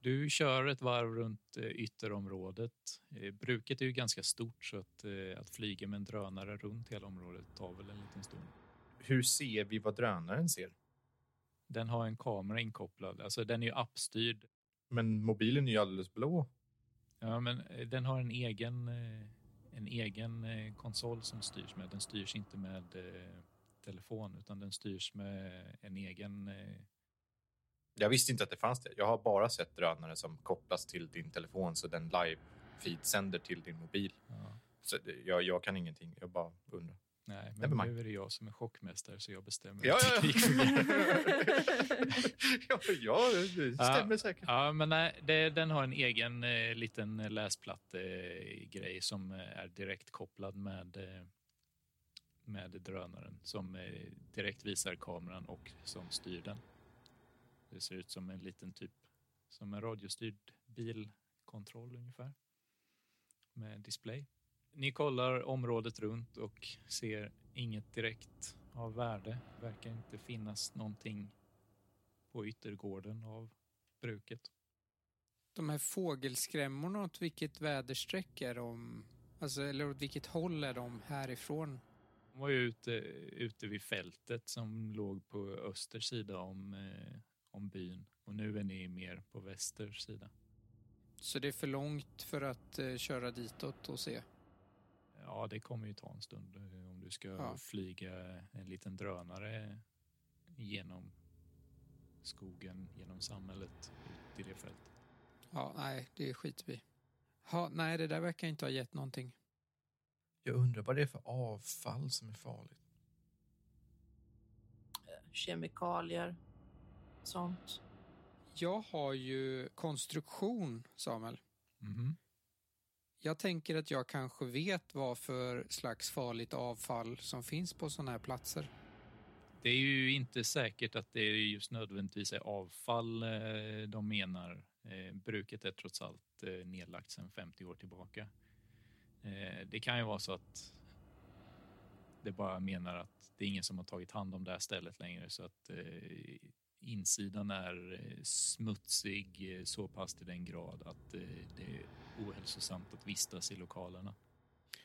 Du kör ett varv runt eh, ytterområdet. Eh, bruket är ju ganska stort så att, eh, att flyga med en drönare runt hela området tar väl en liten stund. Hur ser vi vad drönaren ser? Den har en kamera inkopplad. Alltså den är ju appstyrd. Men mobilen är ju alldeles blå. Ja, men den har en egen, en egen konsol som styrs med. Den styrs inte med telefon utan den styrs med en egen... Eh, Jag visste inte att det fanns det. Jag har bara sett drönare som kopplas till din telefon så den live-feed sänder till din mobil. ja. Så jag, jag kan ingenting. Jag bara undrar. Nej, men nu är det jag som är chockmästare så jag bestämmer Ja, ja, ja, ja, det stämmer säkert. Ja, men nej, det, den har en egen eh, liten läsplatt-grej som eh, är direkt kopplad med, eh, med drönaren som eh, direkt visar kameran och som styr den. Det ser ut som en liten typ, som en radiostyrd bilkontroll ungefär med display. Ni kollar området runt och ser inget direkt av värde. Verkar inte finnas någonting på yttergården av bruket. De här fågelskrämmorna, åt vilket väderstreck är de? Alltså, eller åt vilket håll är de härifrån? De var ju ute, ute vid fältet som låg på öster sida om, eh, om byn och nu är ni mer på väster sida. Så det är för långt för att eh, köra ditåt och se. Ja, det kommer ju ta en stund eh, om du ska Ja. flyga en liten drönare genom skogen, genom samhället ut till det fältet. Ja, nej, det skiter vi i. Ja, nej, det där verkar inte ha gett någonting. Jag undrar vad det är för avfall som är farligt. Kemikalier, sånt. Jag har ju konstruktion, Samuel. Mhm. Jag tänker att jag kanske vet vad för slags farligt avfall som finns på sådana här platser. Det är ju inte säkert att det just nödvändigtvis är avfall eh, de menar. Eh, Bruket är trots allt eh, nedlagt sedan 50 år tillbaka. Det kan ju vara så att det bara menar att det är ingen som har tagit hand om det här stället längre så att insidan är eh, smutsig eh, så pass till den grad att eh, det är ohälsosamt att vistas i lokalerna.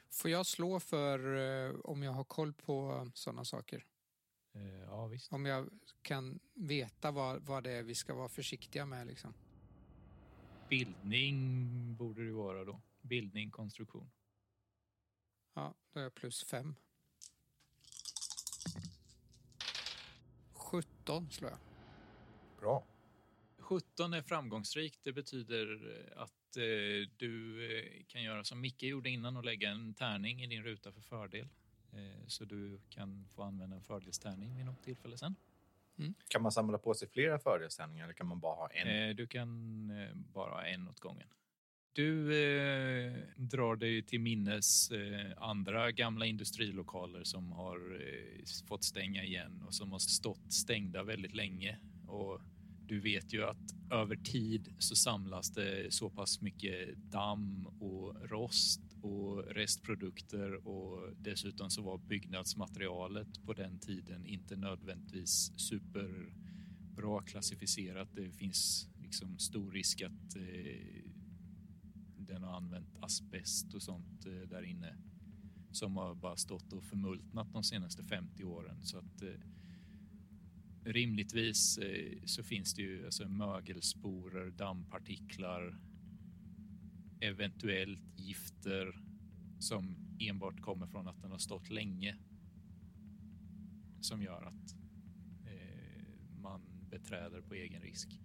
Får jag slå för om jag har koll på sådana saker? Ja, visst. Om jag kan veta vad, vad det är vi ska vara försiktiga med liksom. Bildning borde det vara då. Bildning, konstruktion. Ja, då är jag plus fem. 17 slår jag. Bra. 17 är framgångsrikt. Det betyder eh, att eh, du eh, kan göra som Micke gjorde innan och lägga en tärning i din ruta för fördel. Eh, så du kan få använda en fördelstärning vid något tillfälle sen. Kan man samla på sig flera fördelstärningar eller kan man bara ha en? Eh, du kan eh, bara ha en åt gången. Du eh, drar dig till minnes eh, andra gamla industrilokaler som har eh, fått stänga igen och som har stått stängda väldigt länge. Och du vet ju att över tid så samlas det så pass mycket damm och rost och restprodukter och dessutom så var byggnadsmaterialet på den tiden inte nödvändigtvis superbra klassificerat. Det finns liksom stor risk att eh, den har använt asbest och sånt eh, där inne som har bara stått och förmultnat de senaste 50 åren. Så att eh, rimligtvis eh, så finns det ju alltså mögelsporer, dammpartiklar, eventuellt gifter som enbart kommer från att den har stått länge. Som gör att eh, man beträder på egen risk.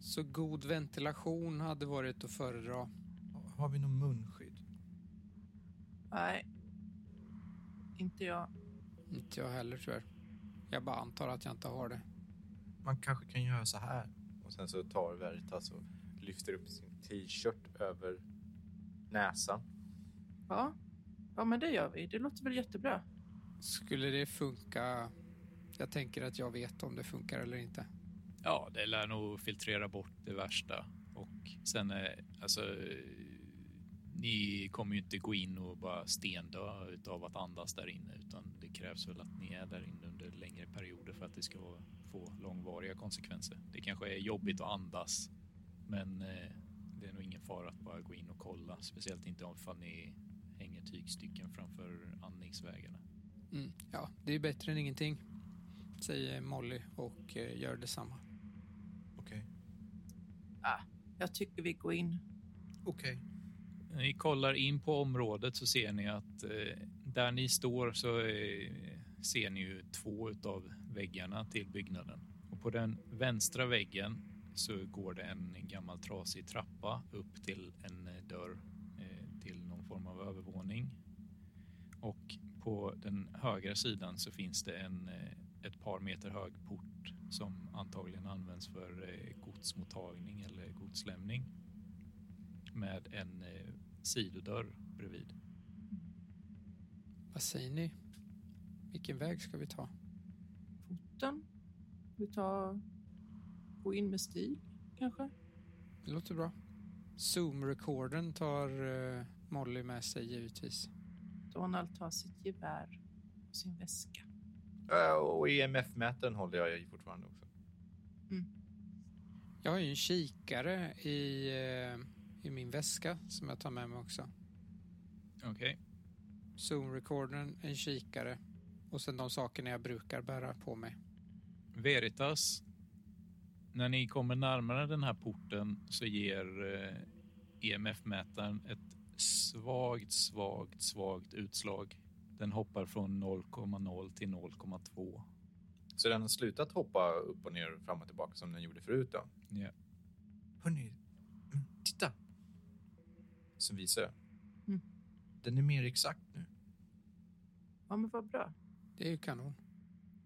Så god ventilation hade varit att föredra. Har vi någon munskydd? Nej, inte jag. Inte jag heller tyvärr. Jag bara antar att jag inte har det. Man kanske kan göra så här. Och sen så tar Veritas och lyfter upp sin t-shirt över näsan. Ja. ja, men det gör vi. Det låter väl jättebra. Skulle det funka? Jag tänker att jag vet om det funkar eller inte. Ja, det lär nog filtrera bort det värsta. Och sen, eh, alltså, ni kommer ju inte gå in och bara stendö utav att andas där inne, utan det krävs väl att ni är där inne under längre perioder för att det ska få långvariga konsekvenser. Det kanske är jobbigt att andas, men eh, det är nog ingen fara att bara gå in och kolla, speciellt inte om ni hänger tygstycken framför andningsvägarna. Mm. Ja, det är bättre än ingenting. säger Molly och eh, gör detsamma. Okej. Jag tycker vi går in. Okej. När ni kollar in på området så ser ni att eh, där ni står så eh, ser ni ju två av väggarna till byggnaden. Och på den vänstra väggen så går det en gammal trasig trappa upp till en eh, dörr eh, till någon form av övervåning. Och på den högra sidan så finns det en eh, ett par meter hög port som antagligen används för eh, godsmottagning eller godslämning med en eh, sidodörr bredvid. Vad säger ni? Vilken väg ska vi ta? Foten. Vi tar... Gå in med stil, kanske? Det låter bra. Zoom-recorden tar eh, Molly med sig givetvis. Donald tar sitt gevär och sin väska. Äh, Och EMF-mätaren håller jag i fortfarande också. Jag har ju en kikare i, eh, i min väska som jag tar med mig också. Okej. Zoom-recordern, en kikare och sen de sakerna jag brukar bära på mig. Veritas, när ni kommer närmare den här porten så ger eh, EMF-mätaren ett svagt, svagt, svagt utslag. Den hoppar från 0,0 till 0,2. Så den har slutat hoppa upp och ner, fram och tillbaka som den gjorde förut då? Ja. Hörni, mm, titta! Som visar. Mm. Den är mer exakt nu. Ja, men vad bra. Det är ju kanon.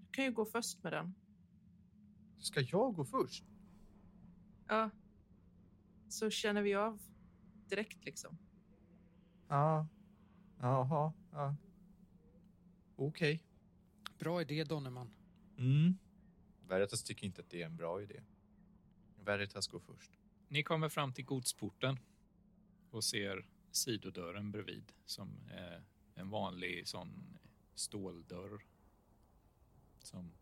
Du kan ju gå först med den. Ska jag gå först? Ja. Så känner vi av direkt liksom. Ja. Jaha. Ja. Okej. Bra idé Donnerman. Mm. Veritas tycker inte att det är en bra idé. Veritas går först. Ni kommer fram till godsporten och ser sidodörren bredvid som är en vanlig sån ståldörr som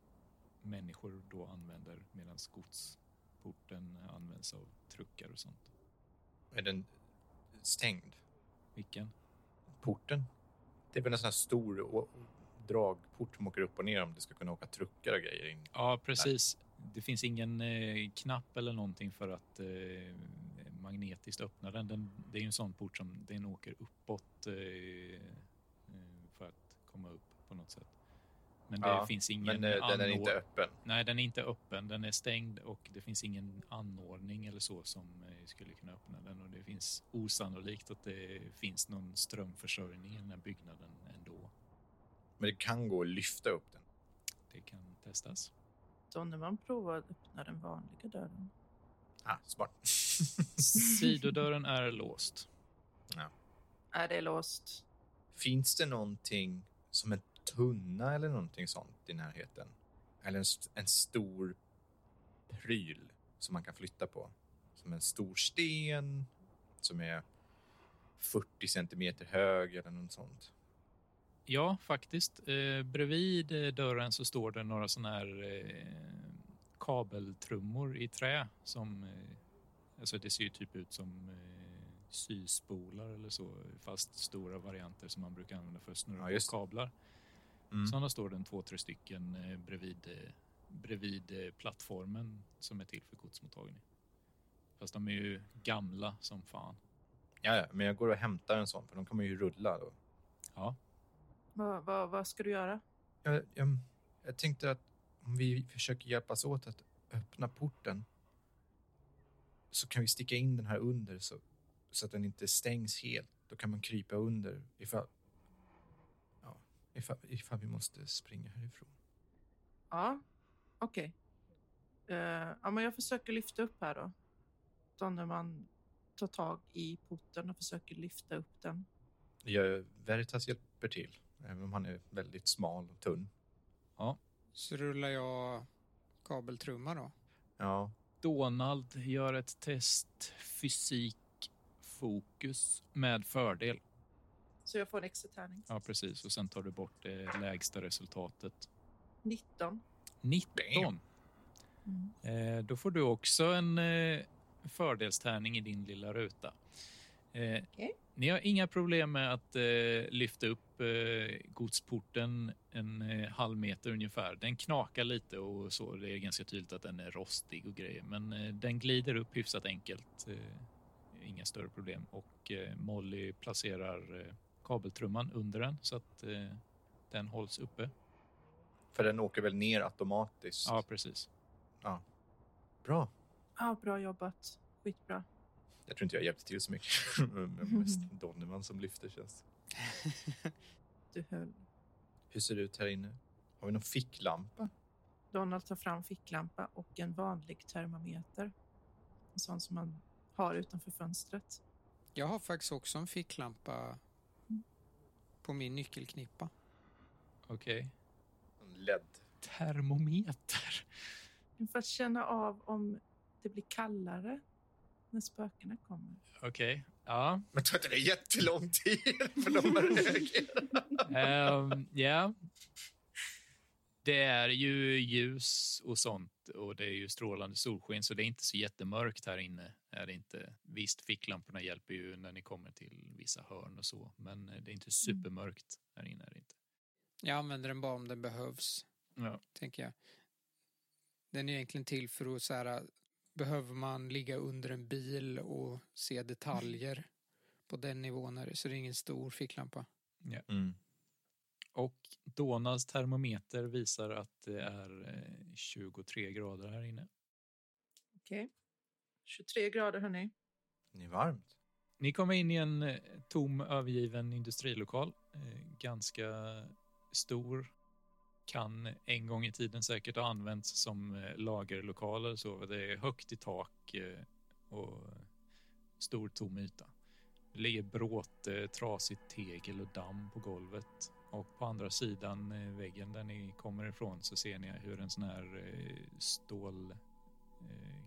människor då använder medan godsporten används av truckar och sånt. Är den stängd? Vilken? Porten? Det är väl en sån här stor dragport som åker upp och ner om det ska kunna åka truckar och grejer in. Ja, precis. Det finns ingen eh, knapp eller någonting för att eh, magnetiskt öppna den. den. Det är en sån port som den åker uppåt eh, eh, för att komma upp på något sätt. Men det Ja, finns ingen Men eh, den är inte öppen. Nej, den är inte öppen. Den är stängd och det finns ingen anordning eller så som eh, skulle kunna öppna den. Och det finns osannolikt att det finns någon strömförsörjning i den här byggnaden ändå. Men det kan gå att lyfta upp den. Det kan testas. Donnerman provar att öppna den vanliga dörren. Ah, smart. Sidodörren är låst. Är det låst? Finns det någonting som en tunna eller någonting sånt i närheten? Eller en, st- en stor pryl som man kan flytta på? Som en stor sten som är 40 centimeter hög eller något sånt. Ja, faktiskt. Eh, bredvid eh, dörren så står det några såna här eh, kabeltrummor i trä som eh, alltså det ser ju typ ut som eh, syspolar eller så, fast stora varianter som man brukar använda för att snurra Ja, kablar. Mm. Sådana står det en två, tre stycken eh, bredvid, eh, bredvid eh, plattformen som är till för godsmottagning. Fast de är ju gamla som fan. Ja, ja, men jag går och hämtar en sån för de man ju rulla då. Ja, Vad, vad, vad ska du göra? Jag, jag, jag tänkte att om vi försöker hjälpas åt att öppna porten så kan vi sticka in den här under så, så att den inte stängs helt. Då kan man krypa under ifall, ja, ifall, ifall vi måste springa härifrån. Ja, okej. Eh, ja, men jag försöker lyfta upp här då. Donnerman tar tag i porten och försöker lyfta upp den. Jag, Veritas hjälper till, även om han är väldigt smal och tunn. Så rullar jag kabeltrumma då. Ja, Donald gör ett test fysik fokus med fördel. Så jag får en extra tärning. Ja, precis. Och sen tar du bort det lägsta resultatet. 19. 19. Mm. Eh, då får du också en eh, fördelstärning i din lilla ruta. Eh, Okej. Ni har inga problem med att eh, lyfta upp eh, godsporten en eh, halv meter ungefär. Den knakar lite och så. Det är ganska tydligt att den är rostig och grejer. Men eh, den glider upp hyfsat enkelt. Eh, inga större problem. Och eh, Molly placerar eh, kabeltrumman under den så att eh, den hålls uppe. För den åker väl ner automatiskt? Ja, precis. Bra. Ja, bra jobbat. Skitbra. Jag tror inte jag hjälpte till så mycket. Men mest Donnerman som lyfter känns. Du höll. Hur ser det ut här inne? Har vi någon ficklampa? Donald tar fram ficklampa och en vanlig termometer. En sån som man har utanför fönstret. Jag har faktiskt också en ficklampa på min nyckelknippa. Okej. En LED. Termometer. För att känna av om det blir kallare när spökena kommer. Okej. Ja. Men tar inte det jättelång tid för dem att reagera? Ehm, Ja. Det är ju ljus och sånt och det är ju strålande solsken så det är inte så jättemörkt här inne. Är det inte. Visst, ficklamporna hjälper ju när ni kommer till vissa hörn och så, men det är inte supermörkt här inne. Är det inte. Jag använder den bara om den behövs, Ja. tänker jag. Den är egentligen till för att så här, behöver man ligga under en bil och se detaljer på den nivån är det, så det är ingen stor ficklampa. Mm. Och Donalds termometer visar att det är eh, 23 grader här inne. Okej. 23 grader, hörni. Det är varmt. Ni kommer in i en eh, tom, övergiven industrilokal. Eh, ganska stor. Kan en gång i tiden säkert ha använts som eh, lagerlokaler. Så det är högt i tak eh, och stor tom yta. Det ligger bråte, trasigt tegel och damm på golvet. Och på andra sidan eh, väggen där ni kommer ifrån så ser ni hur en sån här stålgallertrappa stål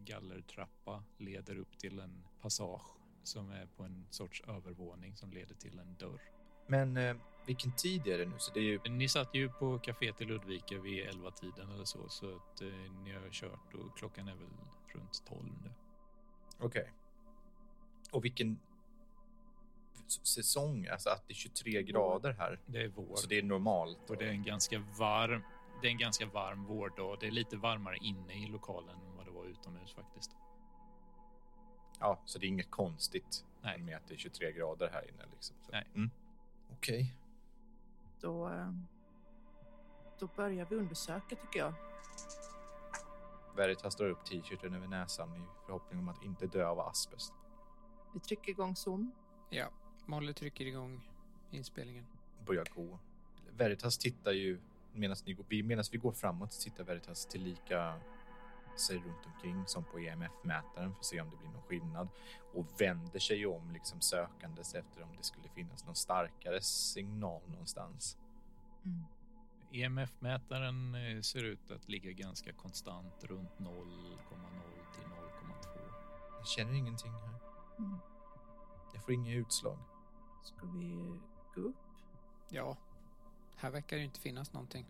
gallertrappa leder upp till en passage som är på en sorts övervåning som leder till en dörr. Men eh, vilken tid är det nu? Så det är ju... Ni satt ju på kaféet i Ludvika vid 11-tiden eller så, så att eh, ni har kört och klockan är väl runt 12 nu. Okej. Och vilken säsong? Alltså att det är 23 grader här. Det är vår Så det är normalt. och det är en ganska varm. Det är en ganska varm vårdag. Det är lite varmare inne i lokalen än vad det var utomhus faktiskt. Ja, så det är inget konstigt Nej. med att det är 23 grader här inne. Liksom. Nej. Mm. Okej. Då, eh, då börjar vi undersöka, tycker jag. Veritas drar upp t-shirten över näsan i förhoppning om att inte dö av asbest. Vi trycker igång Zoom. Ja, Molly trycker igång inspelningen. Börjar gå. Veritas tittar ju medan ni går, vi- går framåt tittar Veritas tillika sig runt omkring som på EMF-mätaren för att se om det blir någon skillnad och vänder sig om liksom sökandes efter om det skulle finnas någon starkare signal någonstans. Mm. EMF-mätaren eh, ser ut att ligga ganska konstant runt 0,0 till 0,2. Jag känner ingenting här. Mm. Jag får inga utslag. Ska vi gå upp? Ja, här verkar det inte finnas någonting.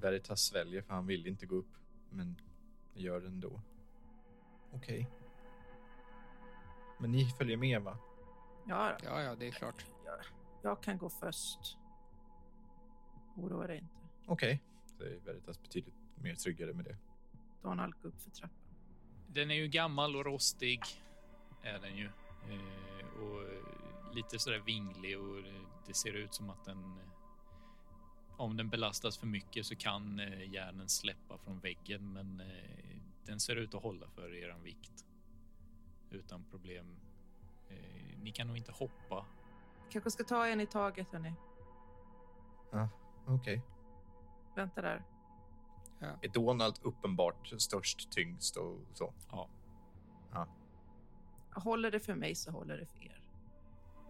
Veritas sväljer för han vill inte gå upp, men gör det ändå. Okej. Men ni följer med va? Ja. Ja, ja, det är klart. jag, jag kan gå först. Oroa dig inte. Okej. Så är Veritas betydligt mer tryggare med det. Donald, gå upp för trappan. Den är ju gammal och rostig, är den ju. Eh, och lite sådär vinglig och det- det ser ut som att den... Om den belastas för mycket så kan eh, järnen släppa från väggen, men eh, den ser ut att hålla för er vikt. Utan problem. Eh, ni kan nog inte hoppa. Kanske ska ta en i taget, hörni. Okej. Vänta där. Är Donald uppenbart störst, tyngst och så? Ja. Håller det för mig så håller det för er.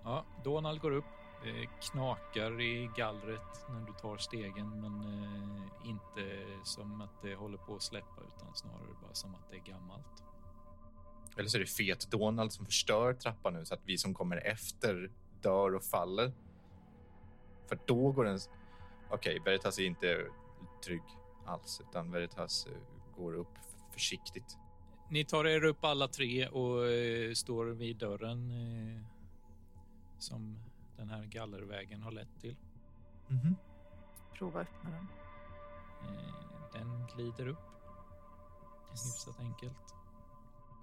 Ja, Donald går upp. Det knakar i gallret när du tar stegen, men eh, inte som att det håller på att släppa utan snarare bara som att det är gammalt. Eller så är det fet Donald som förstör trappan nu så att vi som kommer efter dör och faller. För då går den... Okej, Veritas är inte trygg alls, utan Veritas eh, går upp försiktigt. Ni tar er upp alla tre och eh, står vid dörren. Eh, som den här gallervägen har lett till. Mhm. Prova öppna den. Eh, Den glider upp hyfsat enkelt.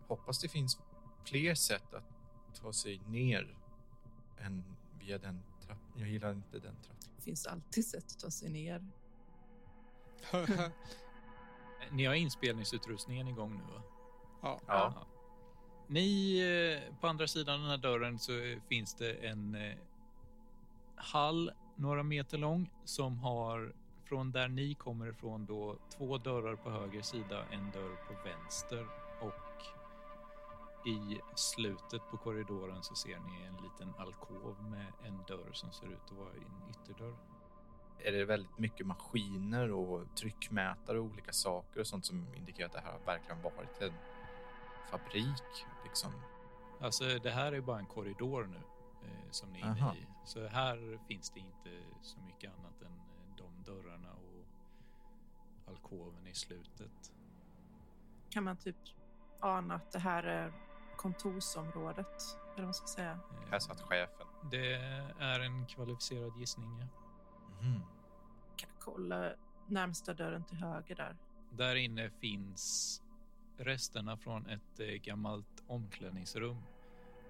Hoppas det finns fler sätt att ta sig ner än via den trappan. Jag gillar inte den trappan. Det finns alltid sätt att ta sig ner. Ni har inspelningsutrustningen igång nu va? ja. Ja. Ni, eh, på andra sidan den här dörren så finns det en eh, hall några meter lång som har från där ni kommer ifrån då två dörrar på höger sida, en dörr på vänster och i slutet på korridoren så ser ni en liten alkov med en dörr som ser ut att vara en ytterdörr. Är det väldigt mycket maskiner och tryckmätare och olika saker och sånt som indikerar att det här har verkligen varit en fabrik? Liksom. Alltså det här är bara en korridor nu eh, som ni är Aha. inne i. Så här finns det inte så mycket annat än eh, de dörrarna och alkoven i slutet. Kan man typ ana att det här är kontorsområdet? Eller vad man ska säga. Eh, Här satt chefen. Det är en kvalificerad gissning. Ja. Mhm. Kan jag kolla närmsta dörren till höger där? Där inne finns resterna från ett eh, gammalt omklädningsrum.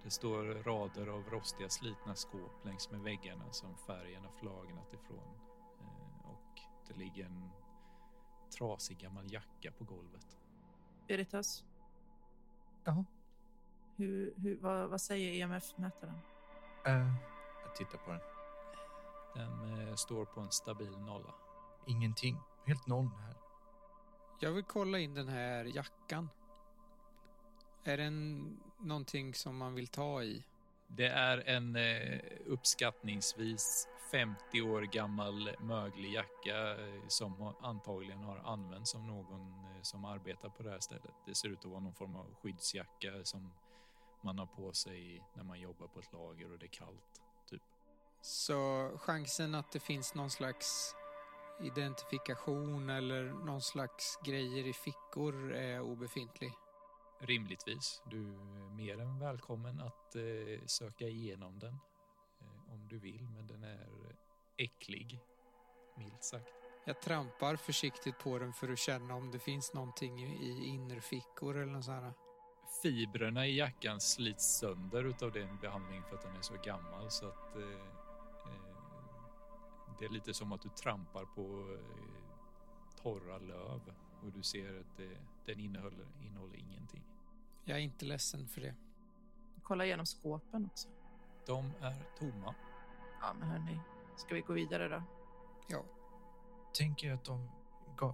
Det står rader av rostiga slitna skåp längs med väggarna som färgen har flagnat ifrån. Eh, Och det ligger en trasig gammal jacka på golvet. Veritas? Ja. Hur, hur, vad, vad säger EMF-mätaren? Eh, jag tittar på den. Den eh, står på en stabil nolla. Ingenting. Helt noll här. Jag vill kolla in den här jackan. Är den någonting som man vill ta i? Det är en eh, uppskattningsvis 50 år gammal möglig jacka eh, som antagligen har använts av någon eh, som arbetar på det här stället. Det ser ut att vara någon form av skyddsjacka som man har på sig när man jobbar på ett lager och det är kallt. Typ. Så chansen att det finns någon slags identifikation eller någon slags grejer i fickor är obefintlig. Rimligtvis. Du är mer än välkommen att eh, söka igenom den eh, om du vill, men den är äcklig, milt sagt. Jag trampar försiktigt på den för att känna om det finns någonting i innerfickor eller något sånt här. fibrerna i jackan slits sönder utav den behandlingen för att den är så gammal så att eh, eh, det är lite som att du trampar på eh, torra löv och du ser att det, den innehåller, innehåller ingenting. Jag är inte ledsen för det. Kolla igenom skåpen också. De är tomma. Ja, men hörni. Ska vi gå vidare då? Ja, Tänker att de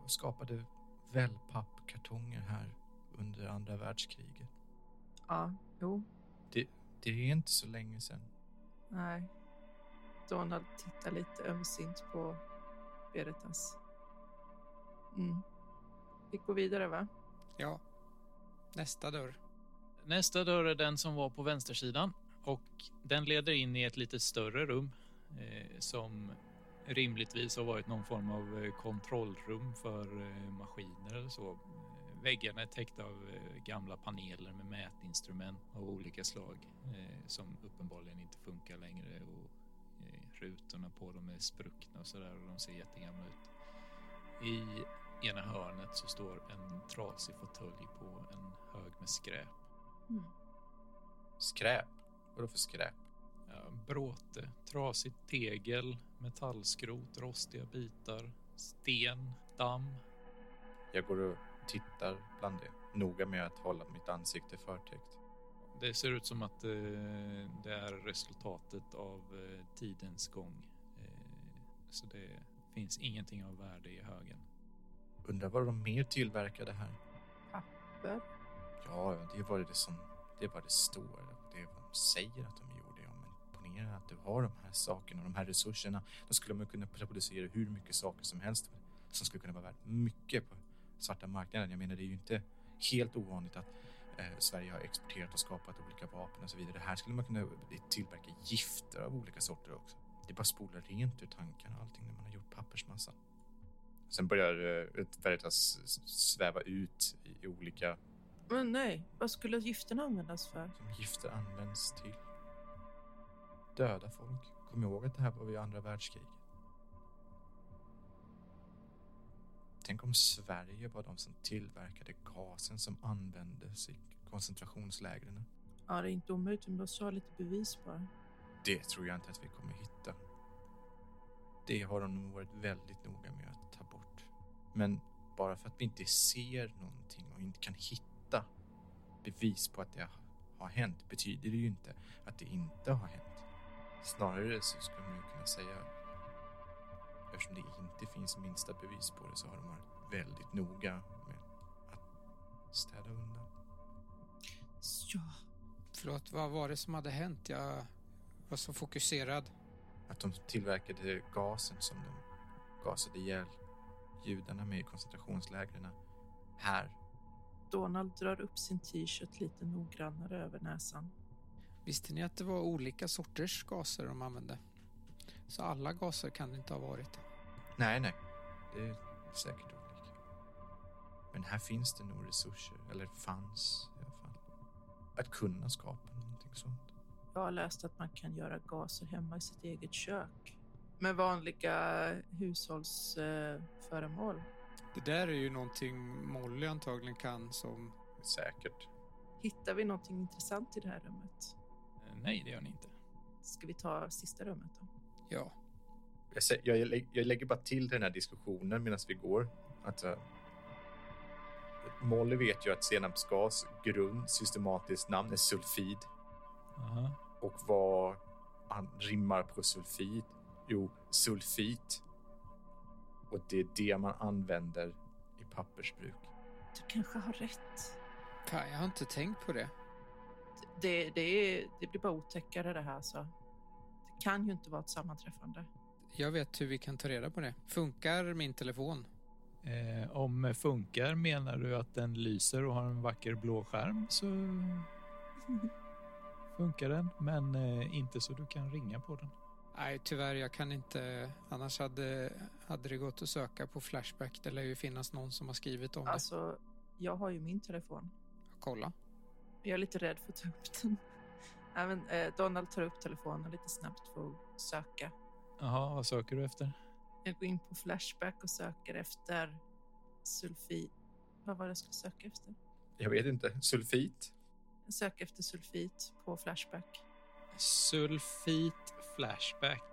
skapade wellpappkartonger här under andra världskriget. Ja, jo. Det är inte så länge sedan. Nej. Donald tittar lite ömsint på Veritas. Mm. Vi går vidare, va? ja. Nästa dörr. Nästa dörr är den som var på vänstersidan och den leder in i ett lite större rum eh, som rimligtvis har varit någon form av eh, kontrollrum för eh, maskiner eller så. Väggarna är täckta av eh, gamla paneler med mätinstrument av olika slag eh, som uppenbarligen inte funkar längre och eh, rutorna på dem är spruckna och sådär och de ser jättegamla ut. I ena hörnet så står en trasig fåtölj på en hög med skräp. Mm. Skräp? Vadå för skräp? Ja, bråte, trasigt tegel, metallskrot, rostiga bitar, sten, damm. Jag går och tittar bland det. Noga med att hålla mitt ansikte förtäckt. Det ser ut som att eh, det är resultatet av eh, tidens gång. Eh, så det finns ingenting av värde i högen. Undrar vad de mer tillverkade här? Papper. Ja, det var det som det var det står. Det är vad de säger att de gjorde. Ja, men ponera att du har de här sakerna, de här resurserna. Då skulle man kunna producera hur mycket saker som helst som skulle kunna vara värt mycket på svarta marknaden. Jag menar, det är ju inte helt ovanligt att eh, Sverige har exporterat och skapat olika vapen och så vidare. Här skulle man kunna tillverka gifter av olika sorter också. Det bara spolar rent ur tankarna allting när man har gjort pappersmassa. Sen börjar eh, Veritas sväva ut i, olika Men nej, vad skulle gifterna användas för? som gifter används till. döda folk. Kom ihåg att det här var vid andra världskriget. Tänk om Sverige var de som tillverkade gasen som användes i koncentrationslägren. Ja, det är inte omöjligt, men måste ha lite bevis bara. Det tror jag inte att vi kommer hitta. Det har de nog varit väldigt noga med att ta bort. Men bara för att vi inte ser någonting och inte kan hitta bevis på att det har hänt betyder det ju inte att det inte har hänt. Snarare så skulle man ju kunna säga eftersom det inte finns minsta bevis på det så har de varit väldigt noga med att städa undan. Ja, Förlåt, vad var det som hade hänt? Jag var så fokuserad. Att de tillverkade gasen som de gasade ihjäl judarna med i koncentrationslägren här. Donald drar upp sin t-shirt lite noggrannare över näsan. Visste ni att det var olika sorters gaser de använde? Så alla gaser kan det inte ha varit. Nej, nej. Det är säkert olika. Men här finns det nog resurser, eller fanns i alla fall. Att kunna skapa någonting sånt. Jag har läst att man kan göra gaser hemma i sitt eget kök. Med vanliga hushållsföremål. Det där är ju någonting Molly antagligen kan som... Säkert. Hittar vi någonting intressant i det här rummet? Eh, Nej, det gör ni inte. Ska vi ta sista rummet då? Ja, Jag, lägger bara till den här diskussionen medan vi går. Att, uh, Molly vet ju att senapsgas grund, systematiskt namn, är sulfid. Aha. Och vad han rimmar på sulfid? Jo, sulfit. Och det är det man använder i pappersbruk. Du kanske har rätt. fan jag har inte tänkt på det. Det, det, är, det blir bara otäckare det här. Så. Det kan ju inte vara ett sammanträffande. Jag vet hur vi kan ta reda på det. Funkar min telefon? Eh, om funkar menar du att den lyser och har en vacker blå skärm så funkar den, men eh, inte så du kan ringa på den. Nej, tyvärr, jag kan inte. Annars hade, hade det gått att söka på Flashback. Det lär ju finnas någon som har skrivit om Alltså, jag har ju min telefon. det. Kolla. Jag är lite rädd för att ta upp den. Även, eh, Donald tar upp telefonen lite snabbt för att söka. Jaha, vad söker du efter? Jag går in på Flashback och söker efter sulfit. Vad var det jag skulle söka efter? Jag vet inte. Sulfit? Söker efter sulfit på Flashback. Sulfit Flashback.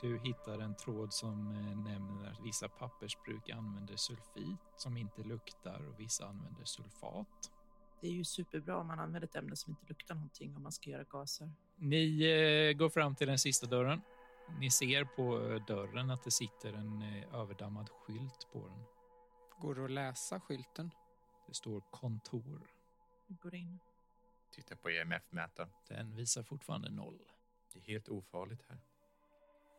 Du hittar en tråd som eh, nämner att vissa pappersbruk använder sulfit som inte luktar och vissa använder sulfat. Det är ju superbra om man använder ett ämne som inte luktar någonting om man ska göra gaser. Ni eh, går fram till den sista dörren. Ni ser på eh, dörren att det sitter en eh, överdammad skylt på den. Går det att läsa skylten? Det står kontor. Vi går in. Titta på EMF-mätaren. Den visar fortfarande noll. Det är helt ofarligt här.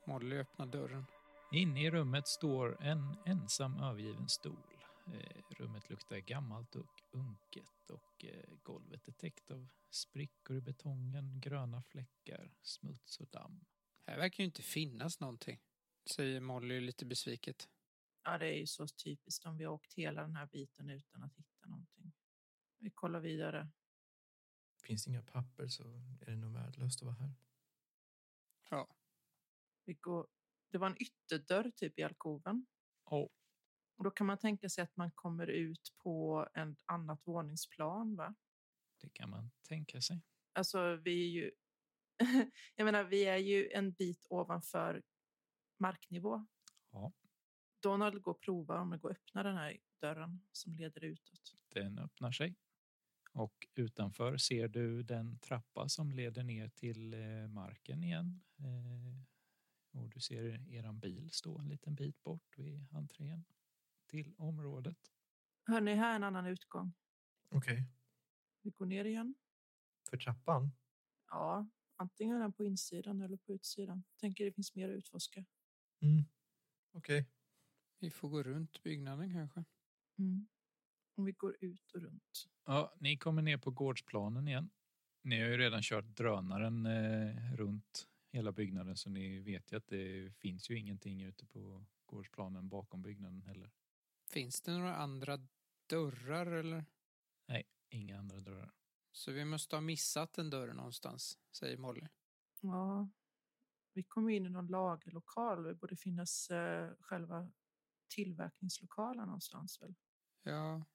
Molly öppnar dörren. Inne i rummet står en ensam övergiven stol. Eh, rummet luktar gammalt och unket och eh, golvet är täckt av sprickor i betongen, gröna fläckar, smuts och damm. Här verkar ju inte finnas någonting. Säger Molly lite besviket. Ja, det är ju så typiskt om vi har åkt hela den här biten utan att hitta någonting. Vi kollar vidare. Finns det inga papper så är det nog värdelöst att vara här. Ja, Vi går... Det var en ytterdörr typ i alkoven. Oh, Och då kan man tänka sig att man kommer ut på ett annat våningsplan, va? det kan man tänka sig. Alltså, vi är ju... Jag menar, vi är ju en bit ovanför marknivå. Ja. Donald går och provar om det går att öppna den här dörren som leder utåt. Den öppnar sig. Och utanför ser du den trappa som leder ner till eh, marken igen. Eh, och du ser eran bil stå en liten bit bort vid entrén till området. Hör ni här en annan utgång? Okej. Vi går ner igen. För trappan? Ja, antingen är den på insidan eller på utsidan. Tänker det finns mer att utforska. Mm. Okej. vi får gå runt byggnaden kanske. Mm. Om vi går ut och runt. Ja, ni kommer ner på gårdsplanen igen. Ni har ju redan kört drönaren eh, runt hela byggnaden så ni vet ju att det finns ju ingenting ute på gårdsplanen bakom byggnaden heller. Finns det några andra dörrar eller? Inga andra dörrar. Så vi måste ha missat en dörr någonstans, säger Molly. Ja, Vi kom in i någon lagerlokal. Det borde finnas eh, själva tillverkningslokalen någonstans väl? Ja,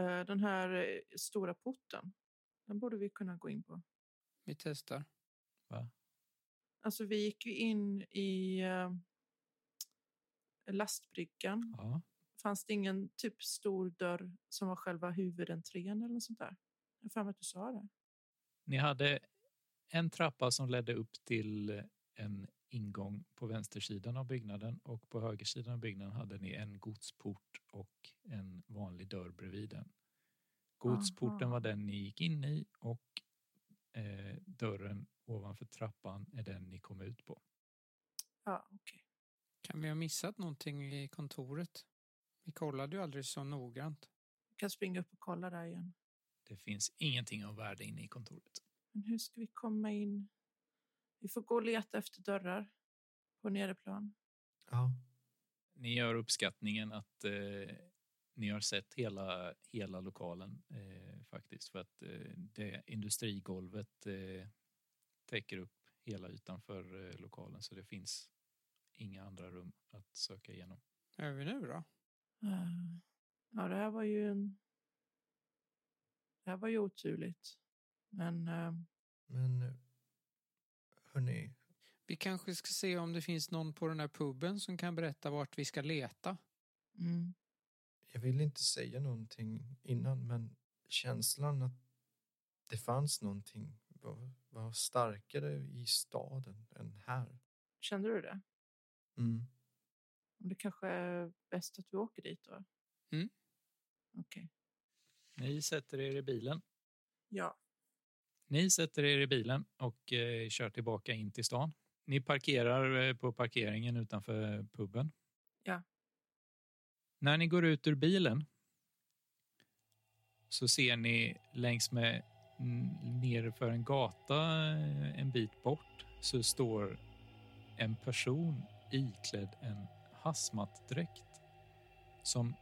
den här eh, stora porten, den borde vi kunna gå in på. vi testar. Alltså vi gick ju in i eh, lastbryggan. Ja. Fanns det ingen typ stor dörr som var själva huvudentrén eller något sånt där? Jag har för att du sa det. Ni hade en trappa som ledde upp till en ingång på vänstersidan av byggnaden och på högersidan av byggnaden hade ni en godsport och en vanlig dörr bredvid den. Godsporten Aha. var den ni gick in i och eh, dörren ovanför trappan är den ni kom ut på. Ja, okej. Kan vi ha missat någonting i kontoret? Vi kollade ju aldrig så noggrant. Vi kan springa upp och kolla där igen. Det finns ingenting av värde inne i kontoret. Men hur ska vi komma in? Vi får gå och leta efter dörrar på nederplan. Ja. Ni gör uppskattningen att eh, ni har sett hela, hela lokalen eh, faktiskt för att eh, det industrigolvet eh, täcker upp hela ytan för eh, lokalen så det finns inga andra rum att söka igenom. Vad gör vi nu då? Eh, Ja, det här var ju en... Det här var ju oturligt. Men eh, Men hörni, Vi kanske ska se om det finns någon på den här puben som kan berätta vart vi ska leta. mm, jag vill inte säga någonting innan, men känslan att det fanns någonting var, var starkare i staden än här. kände du det? Mm. Det kanske är bäst att vi åker dit då? Mm. Okej. Ni sätter er i bilen. Ja. Ni sätter er i bilen och eh, kör tillbaka in till stan. Ni parkerar eh, på parkeringen utanför puben. Ja. När ni går ut ur bilen så ser ni längs med n- ner för en gata eh, en bit bort så står en person iklädd en hazmatdräkt som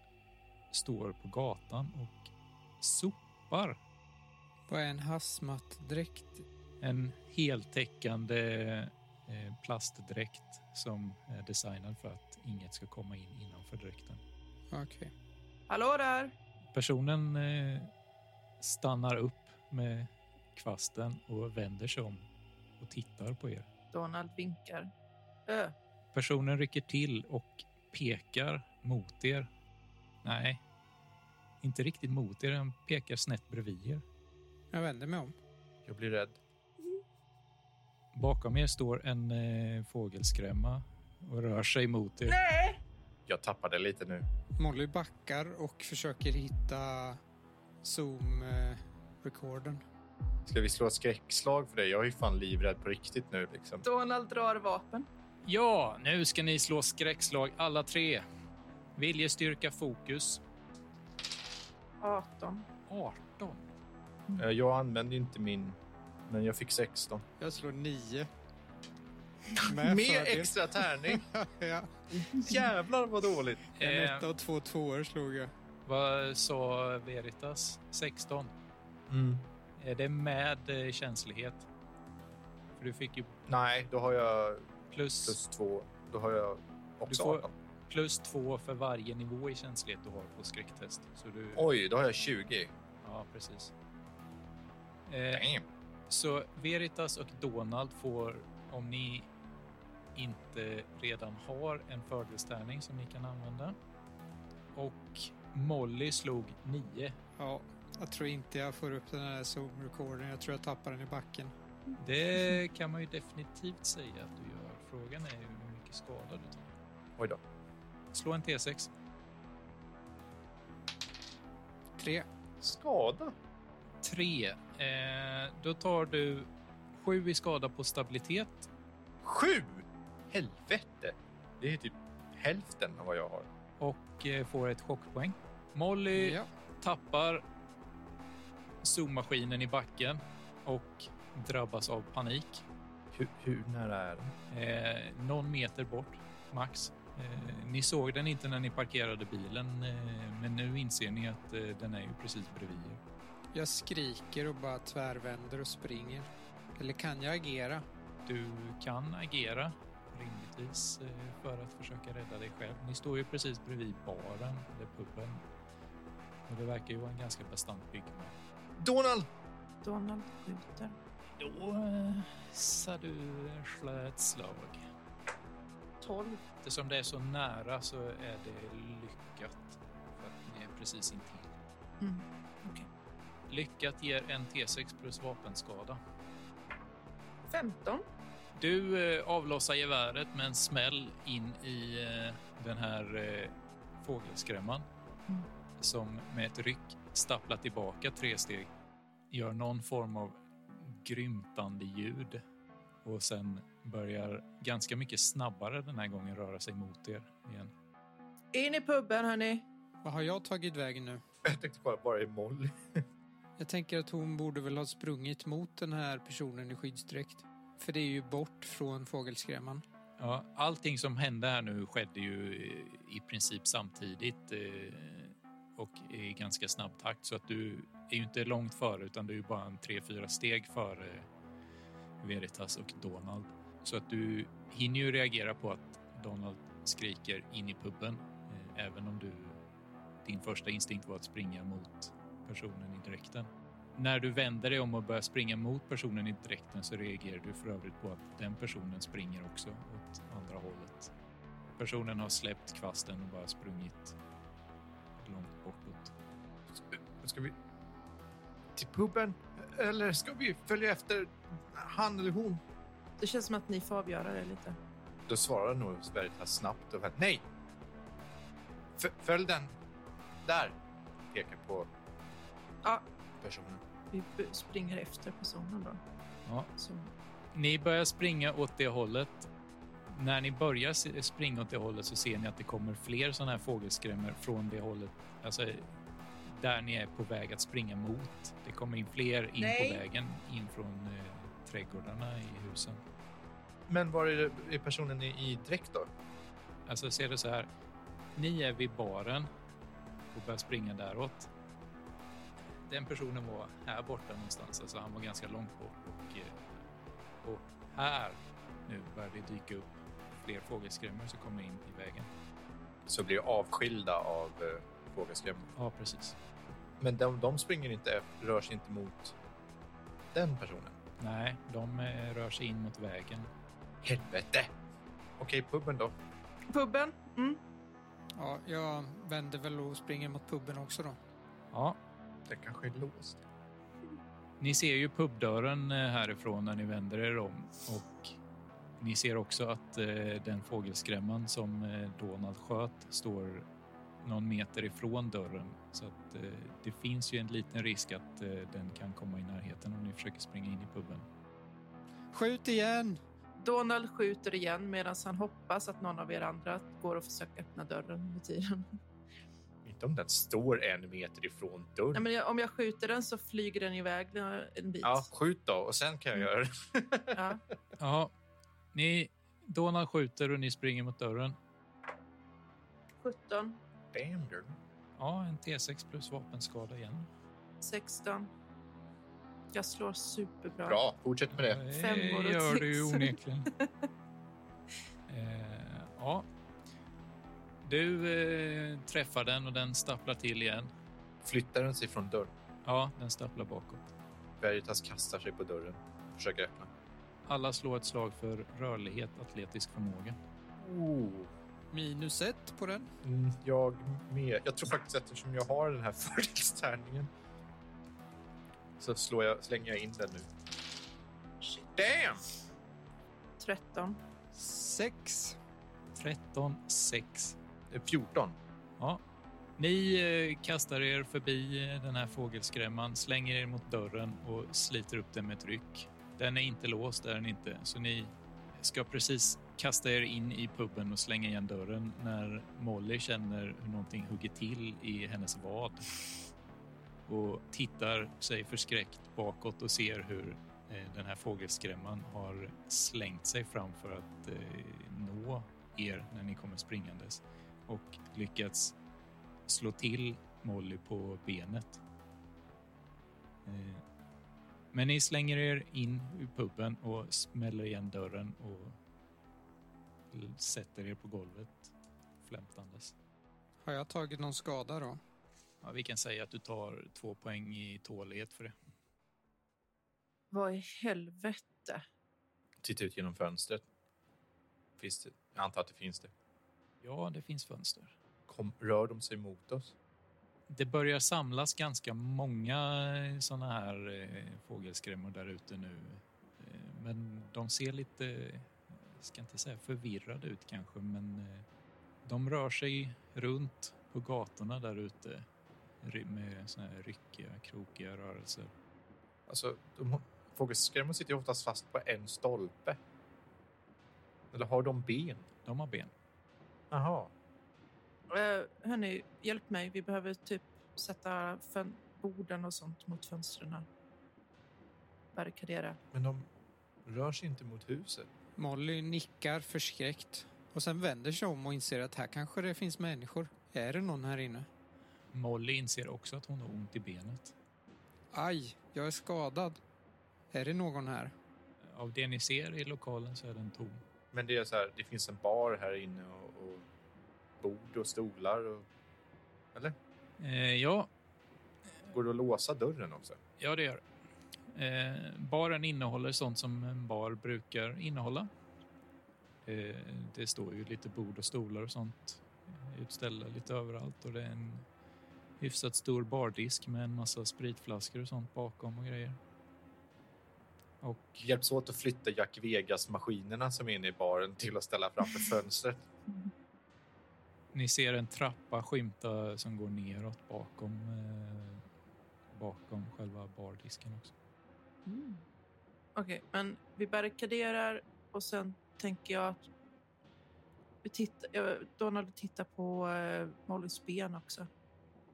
står på gatan och sopar Vad är en hazmat-dräkt? en heltäckande eh, plastdräkt som är designad för att inget ska komma in innanför dräkten. Okej. Hallå där! Personen eh, stannar upp med kvasten och vänder sig om och tittar på er. Donald vinkar. Ö, Personen rycker till och pekar mot er. Nej, inte riktigt mot er. Han pekar snett bredvid er. Jag vänder mig om. Jag blir rädd. Bakom er står en eh, fågelskrämma och rör sig mot er. Nej! Jag tappade lite nu. Molly backar och försöker hitta Zoom-rekorden. Ska vi slå ett skräckslag för det? Jag är ju fan livrädd på riktigt nu liksom. Donald drar vapen. Ja, nu ska ni slå skräckslag alla tre. Viljestyrka, fokus. 18. 18. Eh, Jag använde inte min, men jag fick 16. Jag slår nio. Mer fördel. extra tärning. ja. Jävlar vad dåligt. En Eh, etta och två tvåor slog jag. vad sa Veritas? 16. Mm. Är det med eh, känslighet? För du fick ju Nej, då har jag plus, plus två. Då har jag också Du får- 18. plus två för varje nivå i känslighet du har på skräcktest. Så du, Oj, då har jag 20. Ja, precis. Eh, Damn. Så Veritas och Donald får, om ni inte redan har en fördelstärning som ni kan använda. Och Molly slog 9. Ja, jag tror inte jag får upp den här Zoom-rekorden. Jag tror jag tappar den i backen. Det kan man ju definitivt säga att du gör. Frågan är hur mycket skada du tar. Oj då. Slå en T6. Tre. Skada? 3. Eh, då tar du 7 i skada på stabilitet. Sju! Helvete! Det är typ hälften av vad jag har. och eh, får ett chockpoäng. Molly Ja. tappar zoommaskinen i backen och drabbas av panik. Hur, hur nära är den? Eh, någon meter bort, max. Eh, ni såg den inte när ni parkerade bilen, eh, men nu inser ni att eh, den är ju precis bredvid er. Jag skriker och bara tvärvänder och springer. Eller kan jag agera? du kan agera rimligtvis eh, för att försöka rädda dig själv. Ni står ju precis bredvid baren, eller puben. Och det verkar ju vara en ganska bastant byggnad. Donald! Donald skjuter. Då eh, sa du slå ett slag. 12. Eftersom det är så nära så är det lyckat. För att ni är precis intill. Mm. Lyckat ger en T6 plus vapenskada. 15. Du eh, avlossar geväret med en smäll in i eh, den här eh, fågelskrämman Mm. som med ett ryck stapplar tillbaka tre steg, gör någon form av grymtande ljud och sen börjar ganska mycket snabbare den här gången röra sig mot er igen. In i puben, hörni. Vad har jag tagit vägen nu? Jag tänkte bara, bara i Molly. Jag tänker att hon borde väl ha sprungit mot den här personen i skyddsdräkt. För det är ju bort från fågelskrämman. Ja, allting som hände här nu skedde ju eh, i princip samtidigt eh, och i ganska snabb takt så att du är ju inte långt före utan du är ju bara en tre, fyra steg före Veritas och Donald. Så att du hinner ju reagera på att Donald skriker in i puben eh, även om du din första instinkt var att springa mot personen i dräkten. När du vänder dig om och börjar springa mot personen i dräkten så reagerar du för övrigt på att den personen springer också åt andra hållet. Personen har släppt kvasten och bara sprungit långt bortåt. Ska vi till puben? Eller ska vi följa efter han eller hon? Det känns som att ni får avgöra det lite. Då svarar nog Veritas snabbt och nej. F- följ den. Där. Pekar på Ja. personen. Vi springer efter personen då. Ja. Så, Ni börjar springa åt det hållet. När ni börjar springa åt det hållet så ser ni att det kommer fler sådana här fågelskrämmor från det hållet. Alltså där ni är på väg att springa mot. Det kommer in fler in Nej. på vägen in från eh, trädgårdarna i husen. Men var är, det, är personen i, i dräkt då? Alltså ser det så här. Ni är vid baren och börjar springa däråt. Den personen var här borta någonstans, alltså han var ganska långt bort och, eh, och här nu börjar det dyka upp fler fågelskrämmor som kommer in i vägen. Så blir avskilda av uh, fågelskrämmor. Ja, precis. Men de, de springer inte, rör sig inte mot den personen. Nej, de eh, rör sig in mot vägen. Helvete! Okej, puben då. puben. Mm. Ja, jag vänder väl och springer mot puben också då. Ja, Den kanske är låst. Ni ser ju pubdörren eh, härifrån när ni vänder er om och ni ser också att eh, den fågelskrämman som eh, Donald sköt står någon meter ifrån dörren så att det finns ju en liten risk att den kan komma i närheten om ni försöker springa in i puben. Skjut igen! Donald skjuter igen medan han hoppas att någon av er andra går och försöker öppna dörren under tiden. Inte om den står en meter ifrån dörren. Nej, men jag, om jag skjuter den så flyger den iväg en bit. Ja, skjut då och sen kan jag göra det. Ja. Ja, ni, Donald skjuter och ni springer mot dörren. 17, Damn girl. Ja, en T6 plus vapenskada igen. 16. Jag slår superbra. Bra, fortsätt med det. Femmor och Det gör du ju onekligen. eh, ja. Du eh, träffar den och den stapplar till igen. Flyttar den sig från dörren? Ja, den stapplar bakåt. Veritas kastar sig på dörren. Försöker öppna. Alla slår ett slag för rörlighet, atletisk förmåga. Oh. Minus ett på den. Mm, jag med. Jag tror faktiskt att eftersom jag har den här fördelstärningen så slår jag, slänger jag in den nu. Damn! 13. Sex. 13, 6. 14. Ja. Ni eh, kastar er förbi eh, den här fågelskrämman, slänger er mot dörren och sliter upp den med ett ryck. Den är inte låst, är den inte, så ni ska precis kasta er in i puben och slänga igen dörren när Molly känner hur någonting hugger till i hennes vad och tittar sig förskräckt bakåt och ser hur eh, den här fågelskrämman har slängt sig fram för att nå er när ni kommer springandes och lyckats slå till Molly på benet. Eh, Men ni slänger er in i puben och smäller igen dörren och sätter er på golvet flämtandes. Har jag tagit någon skada då? Ja, vi kan säga att du tar två poäng i tålighet för det. Vad i helvete? Titta ut genom fönstret. Finns det? Jag antar att det finns det. Ja, det finns fönster. Kom, rör de sig mot oss? Det börjar samlas ganska många såna här eh, fågelskrämmor där ute nu. Eh, men de ser lite, jag ska inte säga förvirrade ut kanske, men eh, de rör sig runt på gatorna där ute med såna här ryckiga, krokiga rörelser. Alltså, de, fågelskrämmor sitter ju oftast fast på en stolpe. Eller har de ben? De har ben. Jaha. Uh, hörni, hjälp mig. Vi behöver typ sätta borden och sånt mot fönstren. Barrikadera. Men de rör sig inte mot huset. Molly nickar förskräckt och sen vänder sig om och inser att här kanske det finns människor. Är det någon här inne? Molly inser också att hon har ont i benet. Aj, jag är skadad. Är det någon här? Av det ni ser i lokalen så är den tom. Men det är så här, det finns en bar här inne och bord och stolar. Och, eller? Eh, ja, Går det att låsa dörren också? Ja, det gör det. Eh, baren innehåller sånt som en bar brukar innehålla. Eh, det står ju lite bord och stolar och sånt utställda lite överallt och det är en hyfsat stor bardisk med en massa spritflaskor och sånt bakom och grejer. Och Hjälps åt att flytta Jack Vegas-maskinerna som är inne i baren till att ställa framför fönstret. ni ser en trappa skymta som går neråt bakom, eh, bakom själva bardisken också. Mm. Okej, men vi barrikaderar och sen tänker jag att vi tittar, Donald tittar på uh, Mollys ben också.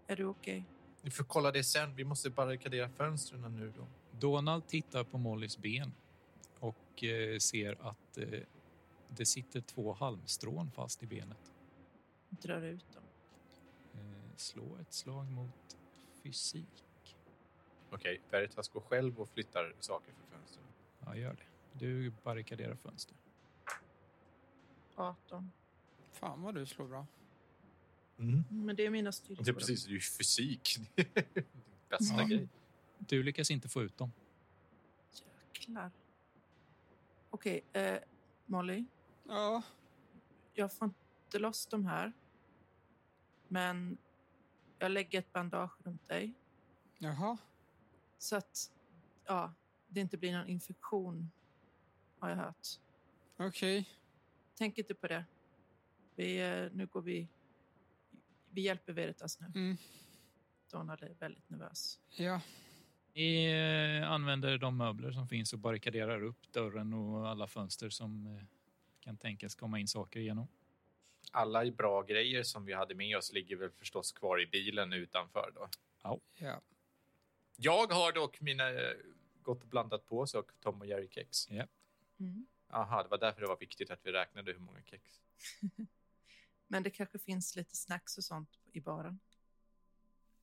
Är du okej? Vi får kolla det sen. Vi måste barrikadera fönstren nu då. Donald tittar på Mollys ben och eh, ser att eh, det sitter två halmstrån fast i benet. Drar ut dem. Eh, slå ett slag mot fysik. Okej, Veritas går själv och flyttar saker för fönstren. Ja, gör det. Du barrikaderar fönster. 18. Fan vad du slår bra. Mm. Men det är mina styrkor. Det är precis, det är ju fysik. Bästa Ja. grej. Du lyckas inte få ut dem. Jäklar. Okej, eh, Molly. Ja, Jag får inte loss de här. Men jag lägger ett bandage runt dig. jaha. Så att ja, det inte blir någon infektion, har jag hört. Okej. Tänk inte på det. Vi, eh, nu går vi... Vi hjälper Veritas nu. Mm. Donald är väldigt nervös. Ja, Ni eh, använder de möbler som finns och barrikaderar upp dörren och alla fönster som eh, kan tänkas komma in saker igenom. Alla bra grejer som vi hade med oss ligger väl förstås kvar i bilen utanför då. ja. Jag har dock mina gått och blandat på sig och Tom och Jerry kex. Mm. Aha, det var därför det var viktigt att vi räknade hur många kex. Men det kanske finns lite snacks och sånt i baren.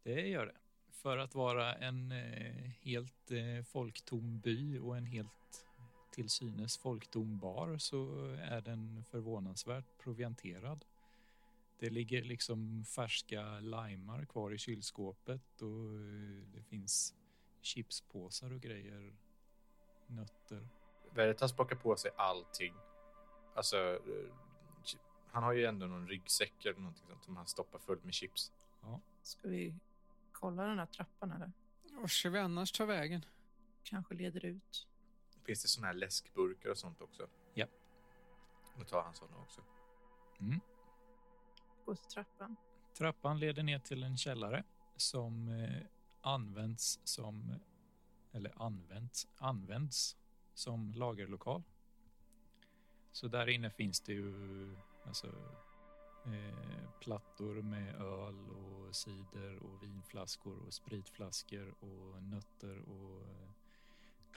Det gör det. För att vara en eh, helt eh, folktom by och en helt till synes folktom bar så är den förvånansvärt provianterad. Det ligger liksom färska limar kvar i kylskåpet och eh, det finns chipspåsar och grejer, nötter. Veritas plockar på sig allting. Alltså, eh, han har ju ändå någon ryggsäck eller någonting sånt som han stoppar fullt med chips. Ska vi kolla den här trappan eller? Var ska vi annars ta vägen? Kanske leder ut. Finns det såna här läskburkar och sånt också? Ja. Då tar han såna också. Mm. Gå till trappan. Trappan leder ner till en källare som eh, används som eller används, används som lagerlokal. Så där inne finns det ju alltså, eh, plattor med öl och cider och vinflaskor och spritflaskor och nötter och eh,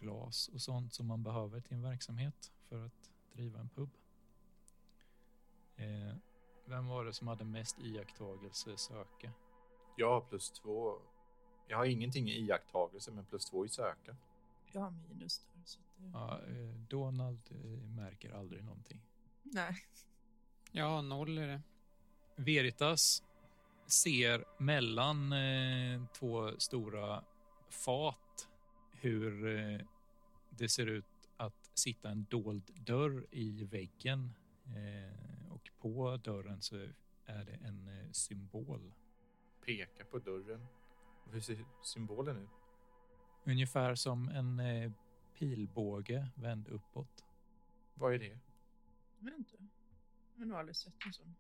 glas och sånt som man behöver till en verksamhet för att driva en pub. Eh, vem var det som hade mest iakttagelse söka? Jag har plus två. Jag har ingenting i iakttagelse, men plus två i söka. Jag har minus där. Så det... Ja, eh, Donald eh, märker aldrig någonting. Nej. Ja, noll är det. Veritas ser mellan eh, två stora fat hur eh, det ser ut att sitta en dold dörr i väggen. Eh, och på dörren så är det en eh, symbol. Pekar på dörren. Hur ser symbolen ut? Ungefär som en pilbåge vänd uppåt. Vad är det? Jag vet inte. Jag har nog aldrig sett en sån.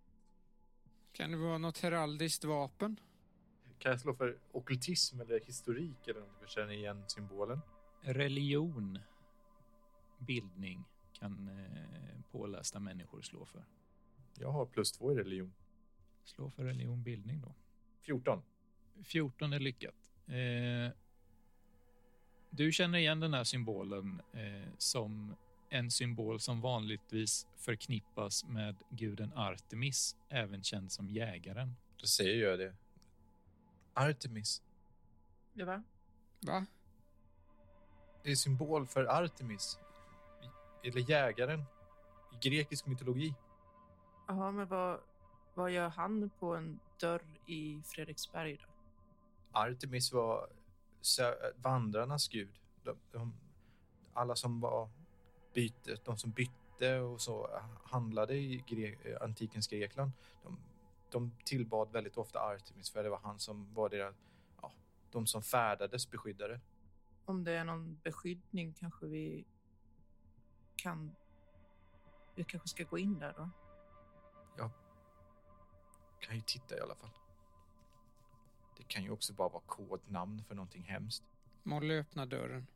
Kan det vara något heraldiskt vapen? Kan jag slå för okultism eller historik eller för att känna igen symbolen? Religion, bildning kan eh, pålästa människor slå för. Jag har plus två i religion. Slå för religion, bildning då. 14. 14 är lyckat. Eh, du känner igen den här symbolen eh, som en symbol som vanligtvis förknippas med guden Artemis, även känd som jägaren. Då säger jag det. Artemis. Det va? Va? Det är symbol för Artemis. Eller jägaren. I grekisk mytologi. Jaha, men vad, vad gör han på en dörr i Fredriksberg då? Artemis var vandrarnas gud. De, de, alla som var byte, de som bytte och så handlade i Gre- antikens Grekland. De, de tillbad väldigt ofta Artemis för det var han som var deras, ja, de som färdades beskyddare. Om det är någon beskyddning kanske vi kan... Vi kanske ska gå in där då. Kan ju titta i alla fall. Det kan ju också bara vara kodnamn för någonting hemskt. Molly öppnar dörren.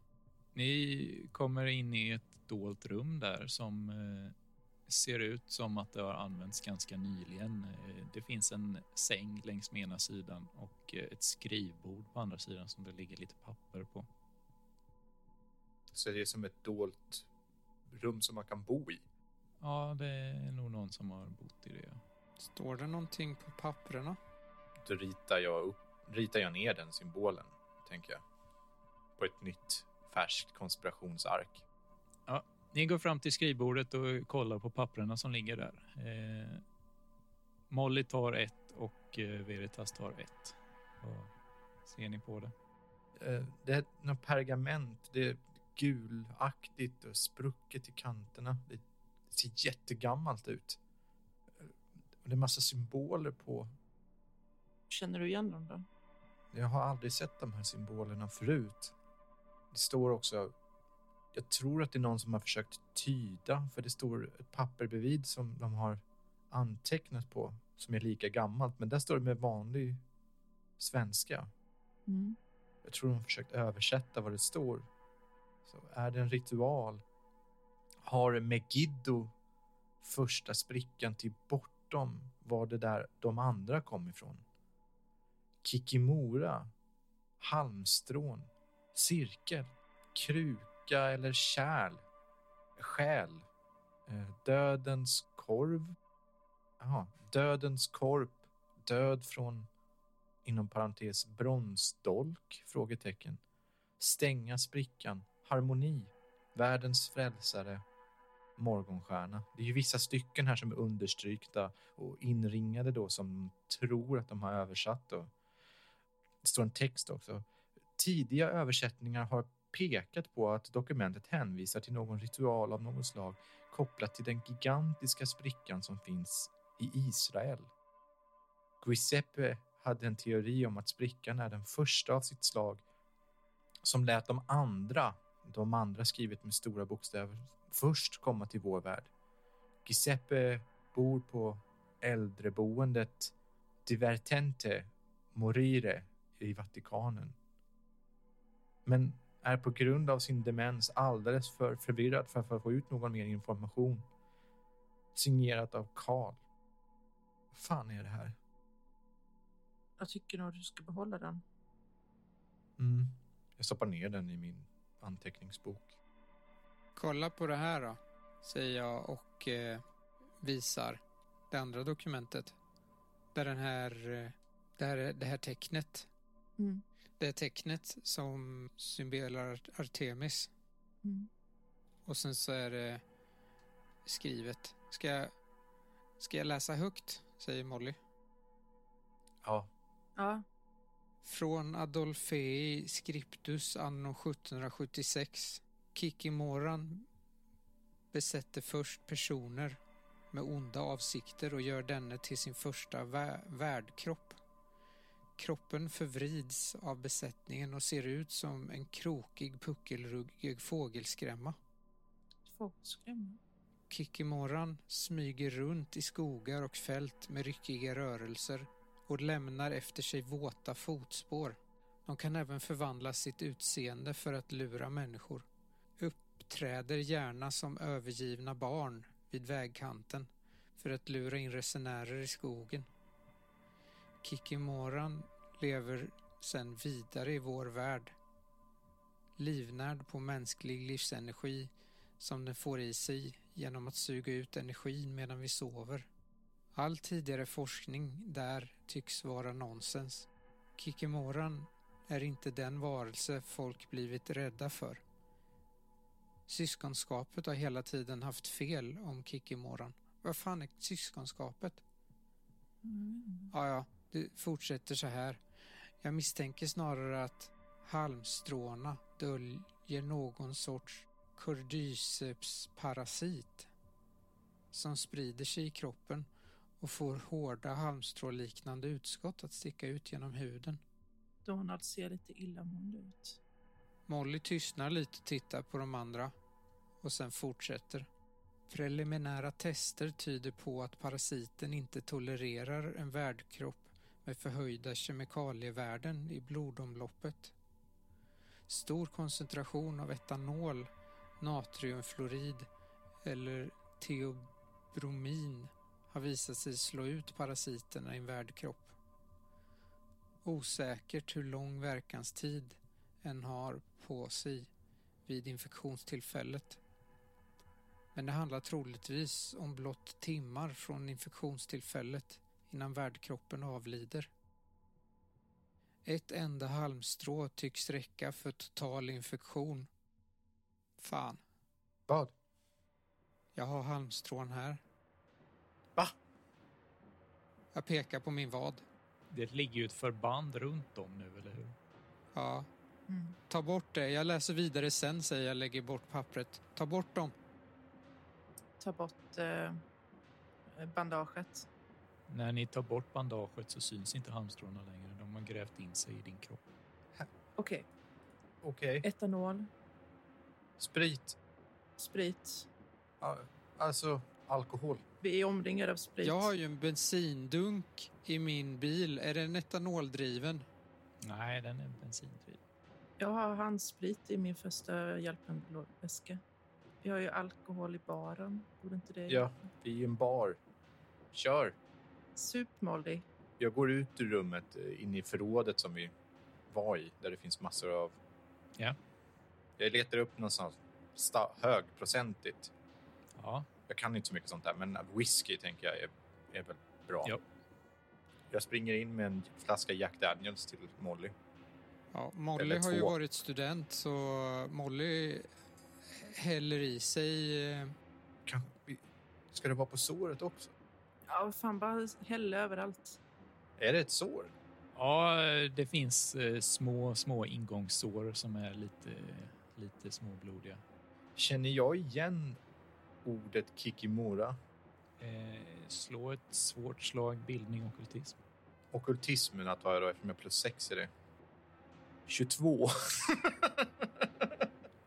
Ni kommer in i ett dolt rum där som eh, ser ut som att det har använts ganska nyligen. Eh, det finns en säng längs med ena sidan och eh, ett skrivbord på andra sidan som det ligger lite papper på. Så det är som ett dolt rum som man kan bo i. Ja, det är nog någon som har bott i det. Står det någonting på papperna? Då ritar jag, upp, ritar jag ner den symbolen, tänker jag. På ett nytt färskt konspirationsark. Ni går fram till skrivbordet och kollar på papperna som ligger där. Eh, Molly tar ett och eh, Veritas tar ett. Vad ser ni på det? Eh, Det är något pergament. Det är gulaktigt och sprucket i kanterna. Det ser jättegammalt ut. Eh, Och det är massa symboler på. Känner du igen dem då? Jag har aldrig sett de här symbolerna förut. Det står också... Jag tror att det är någon som har försökt tyda, för det står ett papper bredvid som de har antecknat på, som är lika gammalt, men där står det med vanlig svenska. Mm. Jag tror de har försökt översätta vad det står. Så är det en ritual? Har Megiddo första sprickan till bortom var det där de andra kom ifrån? Kikimora, halmstrån, cirkel, lycka eller kärl, själ, eh, dödens korv. Jaha, dödens korp, död från inom parentes bronsdolk? Frågetecken. Stänga sprickan, harmoni, världens frälsare, morgonstjärna. Det är ju vissa stycken här som är understrykta och inringade då som tror att de har översatt. Då. Det står en text också. Tidiga översättningar har pekat på att dokumentet hänvisar till någon ritual av något slag kopplat till den gigantiska sprickan som finns i Israel. Giuseppe hade en teori om att sprickan är den första av sitt slag som lät de andra, de andra skrivet med stora bokstäver, först komma till vår värld. Giuseppe bor på äldreboendet Divertente Morire i Vatikanen. Men är på grund av sin demens alldeles för förvirrad för att få ut någon mer information. Signerat av Karl. Vad fan är det här? Jag tycker nog du ska behålla den. Mm. Jag stoppar ner den i min anteckningsbok. Kolla på det här då, säger jag och eh, visar det andra dokumentet. Där den här, eh, det här, det här tecknet. Mm. Det tecknet som symbolerar Artemis. Mm. Och sen så är det skrivet. Ska jag, ska jag läsa högt? Säger Molly. Ja, Ja, Från Adolfei Scriptus anno 1776. Kikimoran besätter först personer med onda avsikter och gör denne till sin första vä- värdkropp. Kroppen förvrids av besättningen och ser ut som en krokig puckelruggig fågelskrämma. fågelskrämma. Kikimoran smyger runt i skogar och fält med ryckiga rörelser och lämnar efter sig våta fotspår. De kan även förvandla sitt utseende för att lura människor. Uppträder gärna som övergivna barn vid vägkanten för att lura in resenärer i skogen. Kikimoran lever sedan vidare i vår värld. Livnärd på mänsklig livsenergi som den får i sig genom att suga ut energin medan vi sover. All tidigare forskning där tycks vara nonsens. Kikimoran är inte den varelse folk blivit rädda för. Syskonskapet har hela tiden haft fel om Kikimoran. Vad fan är syskonskapet? Mm. Ja, ja, det fortsätter så här. Jag misstänker snarare att halmstråna döljer någon sorts cordyceps-parasit som sprider sig i kroppen och får hårda halmstråliknande utskott att sticka ut genom huden. Donald ser lite illamående ut. Molly tystnar lite och tittar på de andra och sen fortsätter. Preliminära tester tyder på att parasiten inte tolererar en värdkropp med förhöjda kemikalievärden i blodomloppet. Stor koncentration av etanol, natriumfluorid eller teobromin har visat sig slå ut parasiterna i en värdkropp. Osäkert hur lång verkanstid en har på sig vid infektionstillfället. Men det handlar troligtvis om blott timmar från infektionstillfället innan värdkroppen avlider. Ett enda halmstrå tycks räcka för total infektion. Fan, vad? jag har halmstrån här. Va? Jag pekar på min vad. Det ligger ju ett förband runt om nu, eller hur? Ja, Mm. ta bort det. Jag läser vidare sen, säger jag, lägger bort pappret. Ta bort dem. Ta bort eh, bandaget. När ni tar bort bandaget så syns inte halmstråna längre. De har grävt in sig i din kropp. Okej, Okej. etanol, Sprit. sprit. Ja, Alltså alkohol. Vi är omringade av sprit. Jag har ju en bensindunk i min bil. Är den etanoldriven? Nej, den är bensindriven. Jag har handsprit i min första hjälpen-väska. Vi har ju alkohol i baren. Borde inte det Ja, vi är i en bar. Kör. Sup, Molly. Jag går ut ur rummet eh, in i förrådet som vi var i, där det finns massor av... Ja. Jag letar upp någonstans sta- högprocentigt. Ja, Jag kan inte så mycket sånt där, men whisky tänker jag är, är väl bra. Ja. Jag springer in med en flaska Jack Daniels till Molly. Ja, Molly har ju varit student så Molly häller i sig... eh, Kan vi... Ska det vara på såret också? Ja, fan bara hälla överallt. Är det ett sår? ja det finns eh, små, små ingångssår som är lite, lite småblodiga. Känner jag igen ordet Kikimora? Eh, slå ett svårt slag bildning och kultism. Ockultismen att ha då eftersom jag har plus sex i det. 22.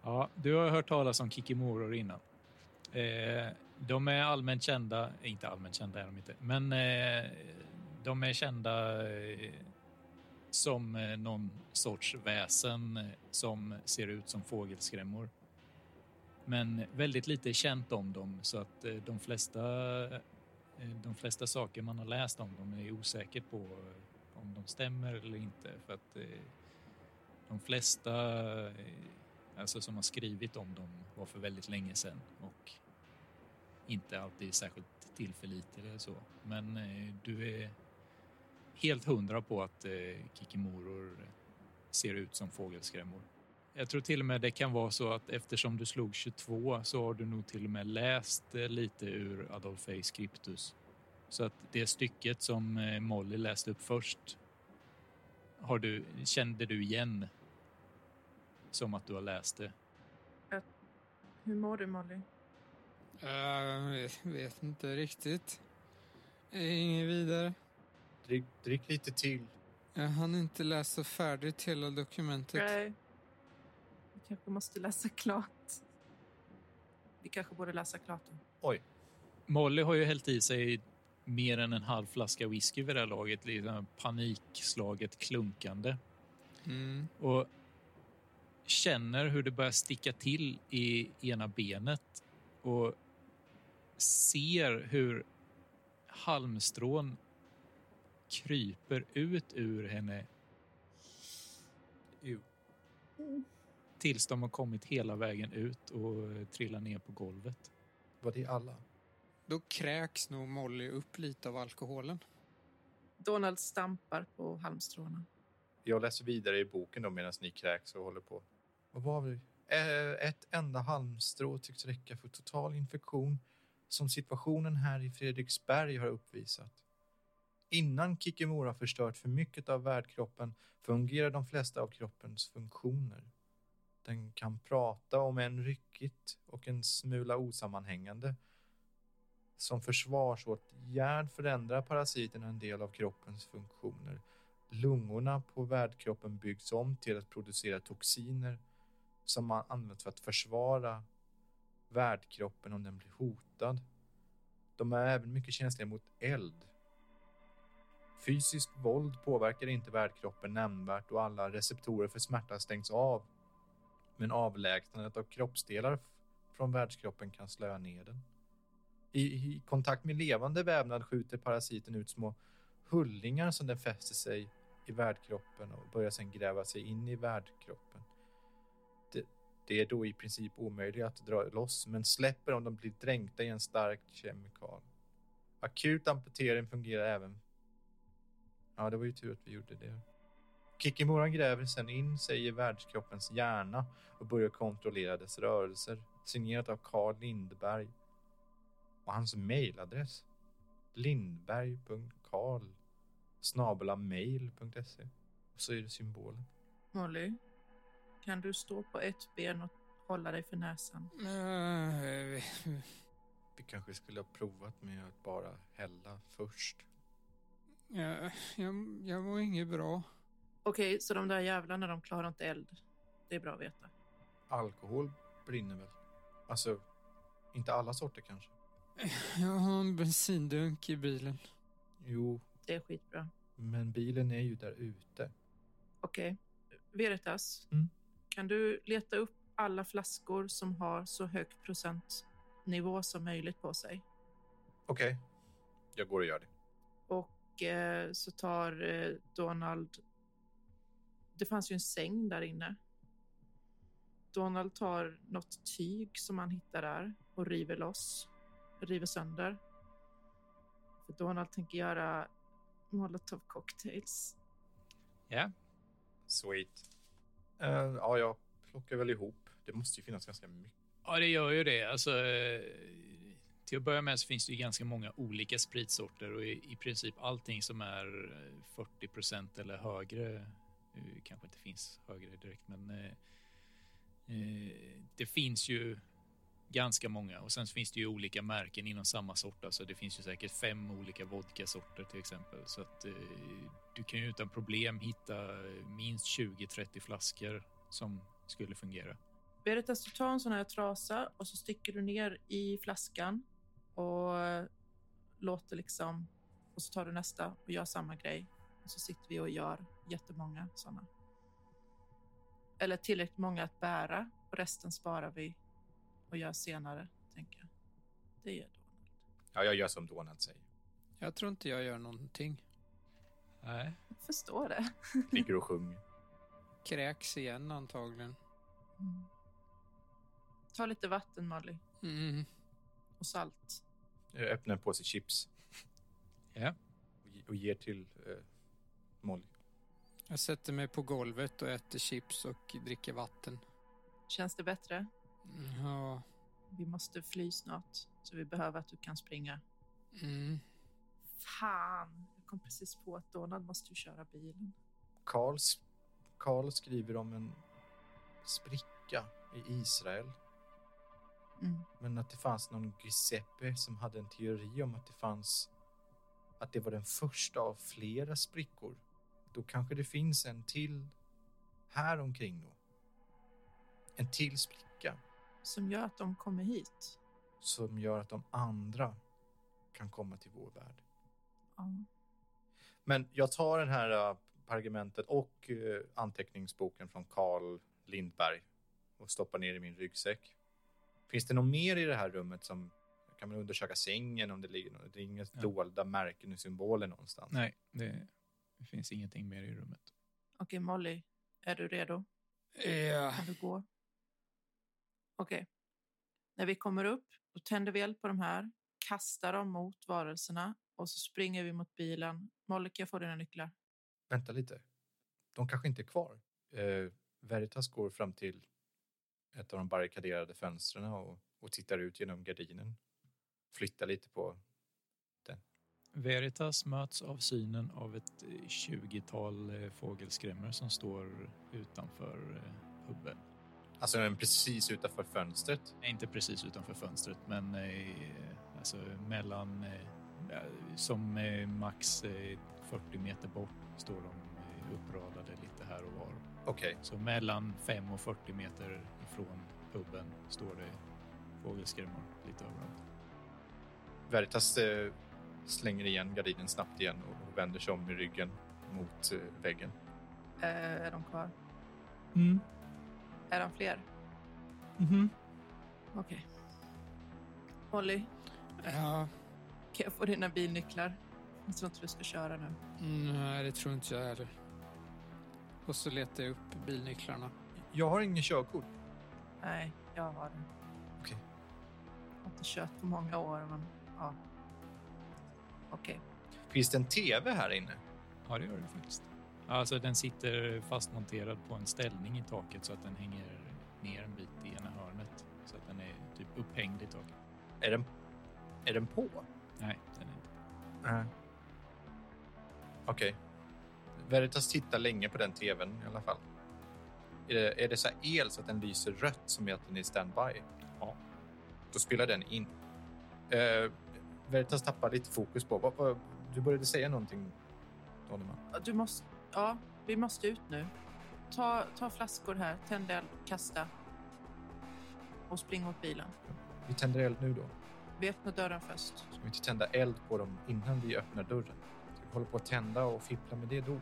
Ja, du har hört talas om kikimoror innan. Eh, de är allmänt kända, eh, inte allmänt kända är de inte, men eh, de är kända eh, som någon sorts väsen som ser ut som fågelskrämmor. Men väldigt lite är känt om dem så att de flesta, de flesta saker man har läst om dem är osäker på om de stämmer eller inte för att de flesta alltså som har skrivit om dem var för väldigt länge sedan och inte alltid särskilt tillförlitlig eller så. Men eh, du är helt hundra på att eh, kikimoror ser ut som fågelskrämmor. Jag tror till och med det kan vara så att eftersom du slog 22 så har du nog till och med läst eh, lite ur Adolphei Scriptus. Så att det stycket som eh, Molly läste upp först har du, kände du igen som att du har läst det. Hur mår du Molly? Jag vet inte riktigt. Inget vidare. Drick, drick lite till. Jag hann inte läsa färdigt hela dokumentet. Nej. Vi kanske måste läsa klart. Vi kanske borde läsa klart den. Oj. Molly har ju hällt i sig mer än en halv flaska whisky vid det här laget, liksom panikslaget klunkande. Mm. och känner hur det börjar sticka till i ena benet och ser hur halmstrån kryper ut ur henne tills de har kommit hela vägen ut och trillar ner på golvet. Var det alla? Då kräks nog Molly upp lite av alkoholen. Donald stampar på halmstråna. Jag läser vidare i boken då medan ni kräks och håller på. Vad var vi? Eh, Ett enda halmstrå tycks räcka för total infektion som situationen här i Fredriksberg har uppvisat. Innan Kikimora förstört för mycket av värdkroppen fungerar de flesta av kroppens funktioner. Den kan prata om en ryckigt och en smula osammanhängande. Som försvarsåtgärd förändrar parasiten en del av kroppens funktioner. Lungorna på värdkroppen byggs om till att producera toxiner som man används för att försvara värdkroppen om den blir hotad. De är även mycket känsliga mot eld. Fysiskt våld påverkar inte värdkroppen nämnvärt och alla receptorer för smärta stängs av. Men avlägsnandet av kroppsdelar från värdskroppen kan slöa ner den. I, I kontakt med levande vävnad skjuter parasiten ut små hullingar som den fäster sig i värdkroppen och börjar sedan gräva sig in i värdkroppen. Det, är då i princip omöjligt att dra loss, men släpper om de blir dränkta i en stark kemikal. Akut amputering fungerar även. Ja, det var ju tur att vi gjorde det. Kikimura gräver sedan in sig i världskroppens hjärna och börjar kontrollera dess rörelser. Signerat av Carl Lindberg. Och hans mejladress. lindberg.carl snabelamail.se. Och så är det symbolen. Molly, kan du stå på ett ben och hålla dig för näsan? Vi kanske skulle ha provat med att bara hälla först. jag, jag, jag mår inget bra. Okej, så de där jävlarna, de klarar inte eld. Det är bra att veta. Alkohol brinner väl? Alltså, inte alla sorter kanske. Jag har en bensindunk i bilen. Jo, Det är skitbra. men bilen är ju där ute. Okej. Veritas, Mm. Kan du leta upp alla flaskor som har så hög procentnivå som möjligt på sig? Okej, jag går och gör det. Och eh, så tar eh, Donald... Det fanns ju en säng där inne. Donald tar något tyg som han hittar där och river loss. River sönder. För Donald tänker göra molotov cocktails. Ja, Sweet. Eh, ja, jag plockar väl ihop. Det måste ju finnas ganska mycket. Ja, det gör ju det. Alltså, eh, till att börja med så finns det ju ganska många olika spritsorter och i, i princip allting som är eh, 40 procent eller högre, kanske inte finns högre direkt, men det finns ju ganska många och sen finns det ju olika märken inom samma sort. Alltså det finns ju säkert fem olika vodkasorter till exempel. Så att eh, du kan ju utan problem hitta eh, minst 20-30 flaskor som skulle fungera. Veritas, du tar en sån här trasa och så sticker du ner i flaskan och låter liksom... Och så tar du nästa och gör samma grej. Och så sitter vi och gör jättemånga såna. Eller tillräckligt många att bära och resten sparar vi och gör senare, tänker jag. Det gör Donald. Ja, jag gör som Donald säger. Jag tror inte jag gör någonting. Nej. Jag förstår det. Ligger och sjunger. Kräks igen antagligen. Mm. Ta lite vatten, Molly. Mm. Och salt. Jag öppnar en påse chips Ja. och ge- och ger till eh, Molly. Jag sätter mig på golvet och äter chips och dricker vatten. Känns det bättre? Ja. Vi måste fly snart, så vi behöver att du kan springa. Mm. Fan, jag kom precis på att Donald måste ju köra bilen. Karl, Karl skriver om en spricka i Israel. Mm. Men att det fanns någon Giuseppe som hade en teori om att det fanns att det var den första av flera sprickor. Då kanske det finns en till här omkring då. En till spricka Som gör att de kommer hit. som gör att de andra kan komma till vår värld. Ja. Men jag tar den här uh, pergamentet och uh, anteckningsboken från Carl Lindberg och stoppar ner i min ryggsäck. Finns det något mer i det här rummet som kan man undersöka sängen om det ligger något? Det är inga Ja. dolda märken och symboler någonstans. Nej, det, det finns ingenting mer i rummet. Okej, Molly, är du redo? Ja. Kan du gå? Okej. När vi kommer upp, då tänder vi eld på de här, kastar dem mot varelserna och så springer vi mot bilen. Molly, kan jag få dina nycklar? Vänta lite. De kanske inte är kvar. Eh, Veritas går fram till ett av de barrikaderade fönstren och, och tittar ut genom gardinen. Flyttar lite på Veritas möts av synen av ett 20-tal eh, fågelskrämmor som står utanför eh, hubben. Alltså den är precis utanför fönstret. Inte precis utanför fönstret, men eh, alltså mellan eh, som eh, max eh, 40 meter bort står de eh, uppradade lite här och var. Okej, Så mellan 5 och 40 meter ifrån hubben står det fågelskrämmor lite överallt. Veritas eh, slänger igen gardinen snabbt igen och, vänder sig om med ryggen mot eh, väggen. Eh, är de kvar? Mm. Är de fler? Mhm. Okej. Molly, ja. kan jag få dina bilnycklar? Jag tror inte du ska köra nu. Nej, det tror inte jag heller. Och så letar jag upp bilnycklarna. Jag har ingen körkort. Nej, jag har det. Okej. Jag har inte kört på många år, men ja. Okej. Finns det en tv här inne? Ja, det gör det faktiskt. Alltså, den sitter fastmonterad på en ställning i taket så att den hänger ner en bit i ena hörnet. Så att den är typ upphängd i taket. Är den, är den på? Nej, den är inte. Nej. Okej. Veritas tittar länge på den tvn i alla fall. Är det, är det så här el så att den lyser rött som är att den är standby? Ja. Då spelar den in. Eh, Veritas tappar lite fokus på... Vad, vad, du började säga någonting, Donnerman. Du måste... Ja, vi måste ut nu. Ta, ta flaskor här, tänd eld, kasta. Och spring mot bilen. Vi tänder eld nu då. Vi öppnar dörren först. Ska vi inte tända eld på dem innan vi öppnar dörren? Ska vi hålla på att tända och fippla med det då?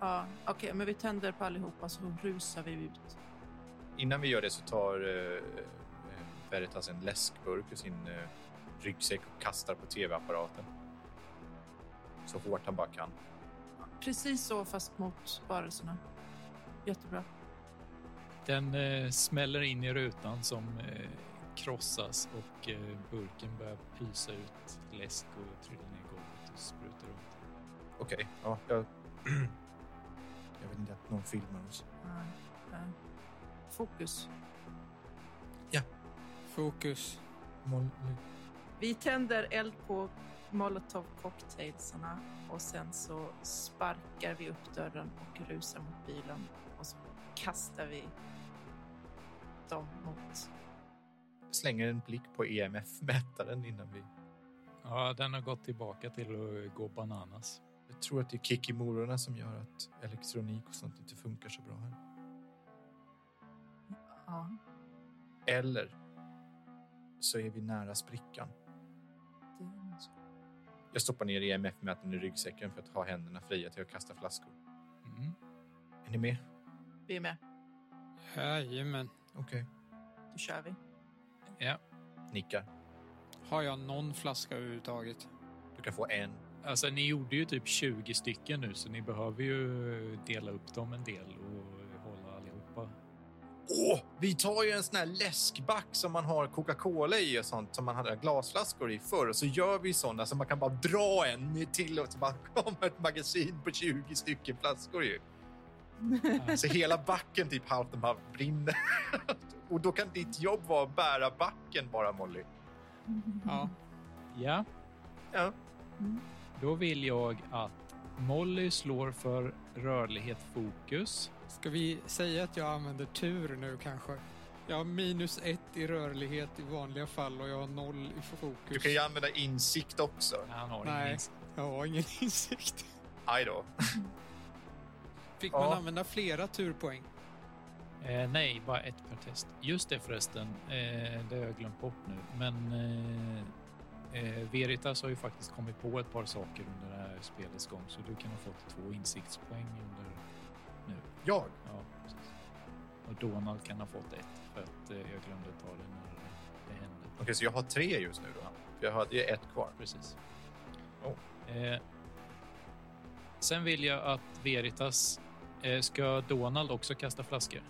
Ja, okej, men vi tänder på allihopa så rusar vi ut. Innan vi gör det så tar eh, eh, Veritas en läskburk ur sin eh, ryggsäck och kastar på tv-apparaten. Så hårt han bara kan. Precis så, fast mot varelserna. Jättebra. Den eh, smäller in i rutan som eh, krossas och eh, burken börjar pysa ut läsk och trillar ner i golvet och sprutar runt. Okej, ja, jag... jag vill inte att någon filmar oss. Nej, nej. Fokus. Fokus. Molly. Vi tänder eld på molotov cocktailsarna och sen så sparkar vi upp dörren och rusar mot bilen och så kastar vi dem mot... Slänger en blick på EMF-mätaren innan vi... Ja, den har gått tillbaka till att gå bananas. Jag tror att det är kickimororna som gör att elektronik och sånt inte funkar så bra här. Ja, Eller så är vi nära sprickan. det är så. Jag stoppar ner EMF-mätaren i ryggsäcken för att ha händerna fria till att kasta flaskor. Mm. Är ni med? Vi är med. Jajamän. Okej. Då kör vi. Ja, Nickar. Har jag någon flaska överhuvudtaget? Du kan få en. alltså ni gjorde ju typ 20 stycken nu så ni behöver ju dela upp dem en del och. Åh, vi tar ju en sån här läskback som man har Coca-Cola i och sånt som man hade glasflaskor i förr och så gör vi såna så man kan bara dra en till och så bara kommer ett magasin på 20 stycken flaskor ju. Så hela backen typ halvt om halvt brinner. Och då kan ditt jobb vara att bära backen bara, Molly. Ja. Ja, Ja. då vill jag att Molly slår för rörlighet fokus. Ska vi säga att jag använder tur nu kanske? Jag har minus ett i rörlighet i vanliga fall och jag har noll i fokus. Du kan ju använda insikt också. Han har Nej. ingen Jag har ingen insikt. Aj då. Fick Ja. man använda flera turpoäng? Eh, nej, bara ett per test. Just det förresten, eh, det har jag glömt bort nu. Men eh, eh, Veritas har ju faktiskt kommit på ett par saker under det här spelets gång, så du kan ha fått två insiktspoäng under. Jag? Ja, precis. Och Donald kan ha fått ett för att eh, jag glömde ta det när det hände. Okej, så jag har tre just nu då? Ja. För Jag hade ju ett kvar. Precis. Oh. Eh, sen vill jag att Veritas... Eh, ska Donald också kasta flaskor?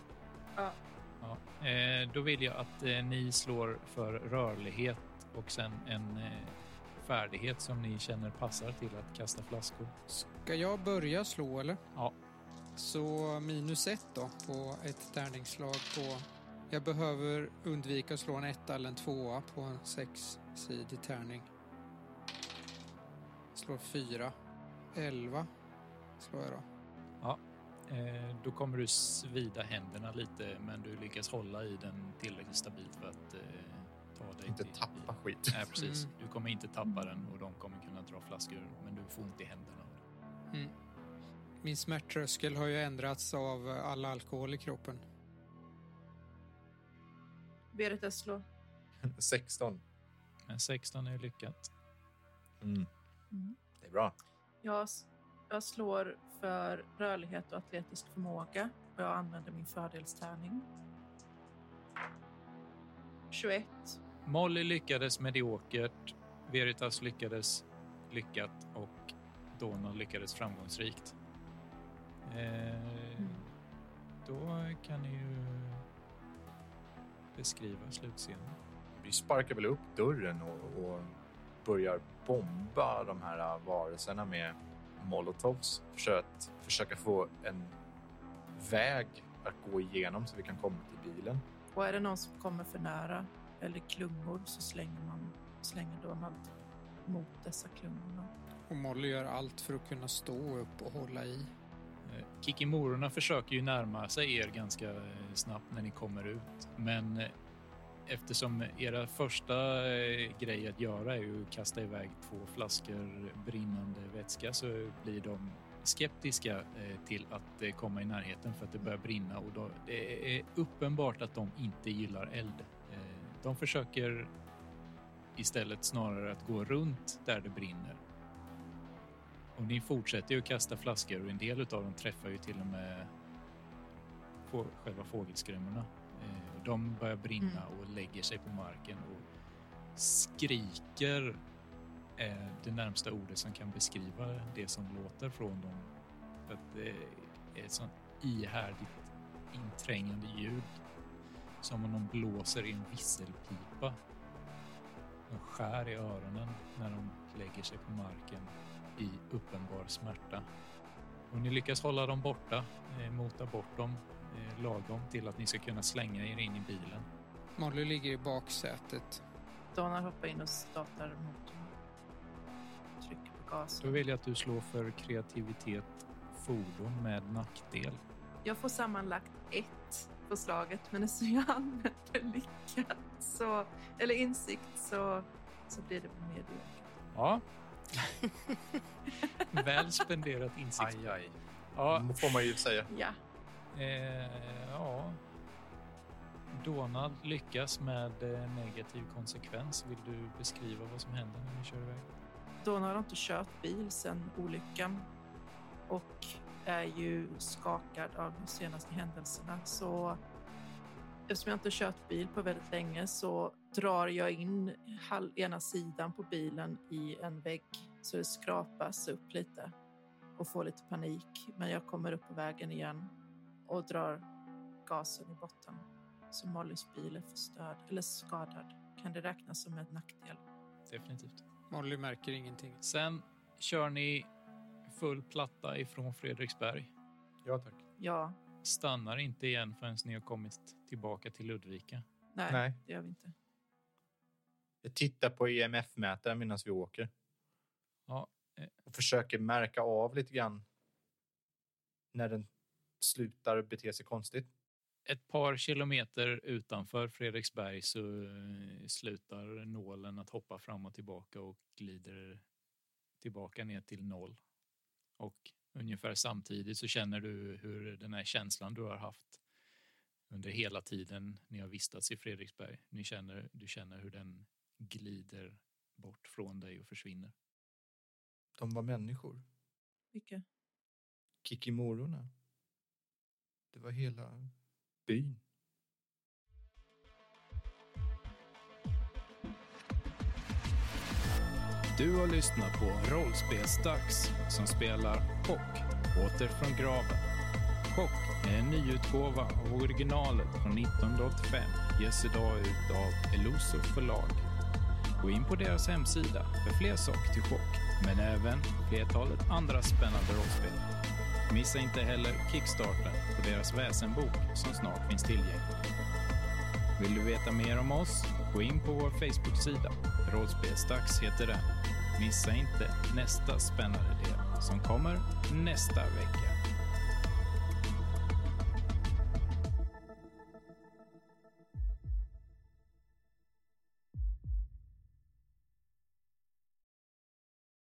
Ja. Ja. Eh, då vill jag att eh, ni slår för rörlighet och sen en eh, färdighet som ni känner passar till att kasta flaskor. Ska jag börja slå eller? Ja. Så minus ett då på ett tärningsslag på... Jag behöver undvika att slå en etta eller en tvåa på en sexsidig tärning. Slår fyra. Elva slår jag då. Eh, då kommer du svida händerna lite, men du lyckas hålla i den tillräckligt stabilt för att eh, ta dig Inte till tappa skit. Nej, precis. Mm. Du kommer inte tappa den och de kommer kunna dra flaskor, men du får ont i händerna. Mm. Min smärttröskel har ju ändrats av all alkohol i kroppen. Veritas slå. 16. Men 16 är lyckat. Mm. Mm. Det är bra. Jag, jag slår för rörlighet och atletisk förmåga och jag använder min fördelstärning. 21. Molly lyckades mediokert, Veritas lyckades lyckat och Donald lyckades framgångsrikt. Eh, Då kan ni ju beskriva slutscenen. Vi sparkar väl upp dörren och, och börjar bomba de här varelserna med molotovs för att försöka få en väg att gå igenom så vi kan komma till bilen. Och är det någon som kommer för nära eller klungor så slänger man slänger Donald mot dessa klungorna. Och Molly gör allt för att kunna stå upp och hålla i. Eh, Kikimororna försöker ju närma sig er ganska eh, snabbt när ni kommer ut, men eh, eftersom era första grej att göra är ju att kasta iväg två flaskor brinnande vätska så blir de skeptiska till att komma i närheten för att det börjar brinna. Och då, det är uppenbart att de inte gillar eld. De försöker istället snarare att gå runt där det brinner och ni fortsätter ju att kasta flaskor och en del av dem träffar ju till och med få, själva fågelskrämmorna. Eh, de börjar brinna och lägger sig på marken och skriker eh, det närmsta ordet som kan beskriva det som låter från dem. Att det är ett sånt ihärdigt inträngande ljud. Som om de blåser i en visselpipa. De skär i öronen när de lägger sig på marken i uppenbar smärta. Och ni lyckas hålla dem borta, eh, mota bort dem eh, lagom till att ni ska kunna slänga er in i bilen. Molly ligger i baksätet. Donald hoppar in och startar motorn. Trycker på Då gasen. vill jag att du slår för kreativitet fordon med nackdel. Jag får sammanlagt ett på slaget, men eftersom jag använder lyckat så, eller insikt så, så blir det mediokert. Ja. Väl spenderat insikt. Aj, aj. Ja, får man ju säga. Ja, eh, ja. Donald lyckas med eh, negativ konsekvens. Vill du beskriva vad som händer när ni kör iväg? Donald har inte kört bil sedan olyckan och är ju skakad av de senaste händelserna. Så eftersom jag inte kört bil på väldigt länge så drar jag in ena sidan på bilen i en vägg så det skrapas upp lite och får lite panik. Men jag kommer upp på vägen igen och drar gasen i botten. Så Mollys bil är förstörd eller skadad. Kan det räknas som en nackdel? Definitivt. Molly märker ingenting. Sen kör ni full platta ifrån Fredriksberg. Ja, tack. Ja, Stannar inte igen förrän ni har kommit tillbaka till Ludvika. nej, Nej. det gör vi inte. Jag tittar på EMF-mätaren medan vi åker. Ja, eh. Och försöker märka av lite grann när den slutar bete sig konstigt. Ett par kilometer utanför Fredriksberg så eh, slutar nålen att hoppa fram och tillbaka och glider tillbaka ner till noll. Och ungefär samtidigt så känner du hur den här känslan du har haft under hela tiden ni har vistats i Fredriksberg. Ni känner, du känner hur den glider bort från dig och försvinner. De var människor. Vilka? Kikimororna. Det var hela byn. Du har lyssnat på Rollspelsdags som spelar Chock, åter från graven. Chock är en nyutgåva av originalet från 1985. Ges idag ut av Eloso förlag. Gå in på deras hemsida för fler saker till Chock, men även flertalet andra spännande rollspel. Missa inte heller Kickstarten på deras väsenbok som snart finns tillgänglig. Vill du veta mer om oss? Gå in på vår Facebook-sida. Rollspelsdags heter den. Missa inte nästa spännande del som kommer nästa vecka.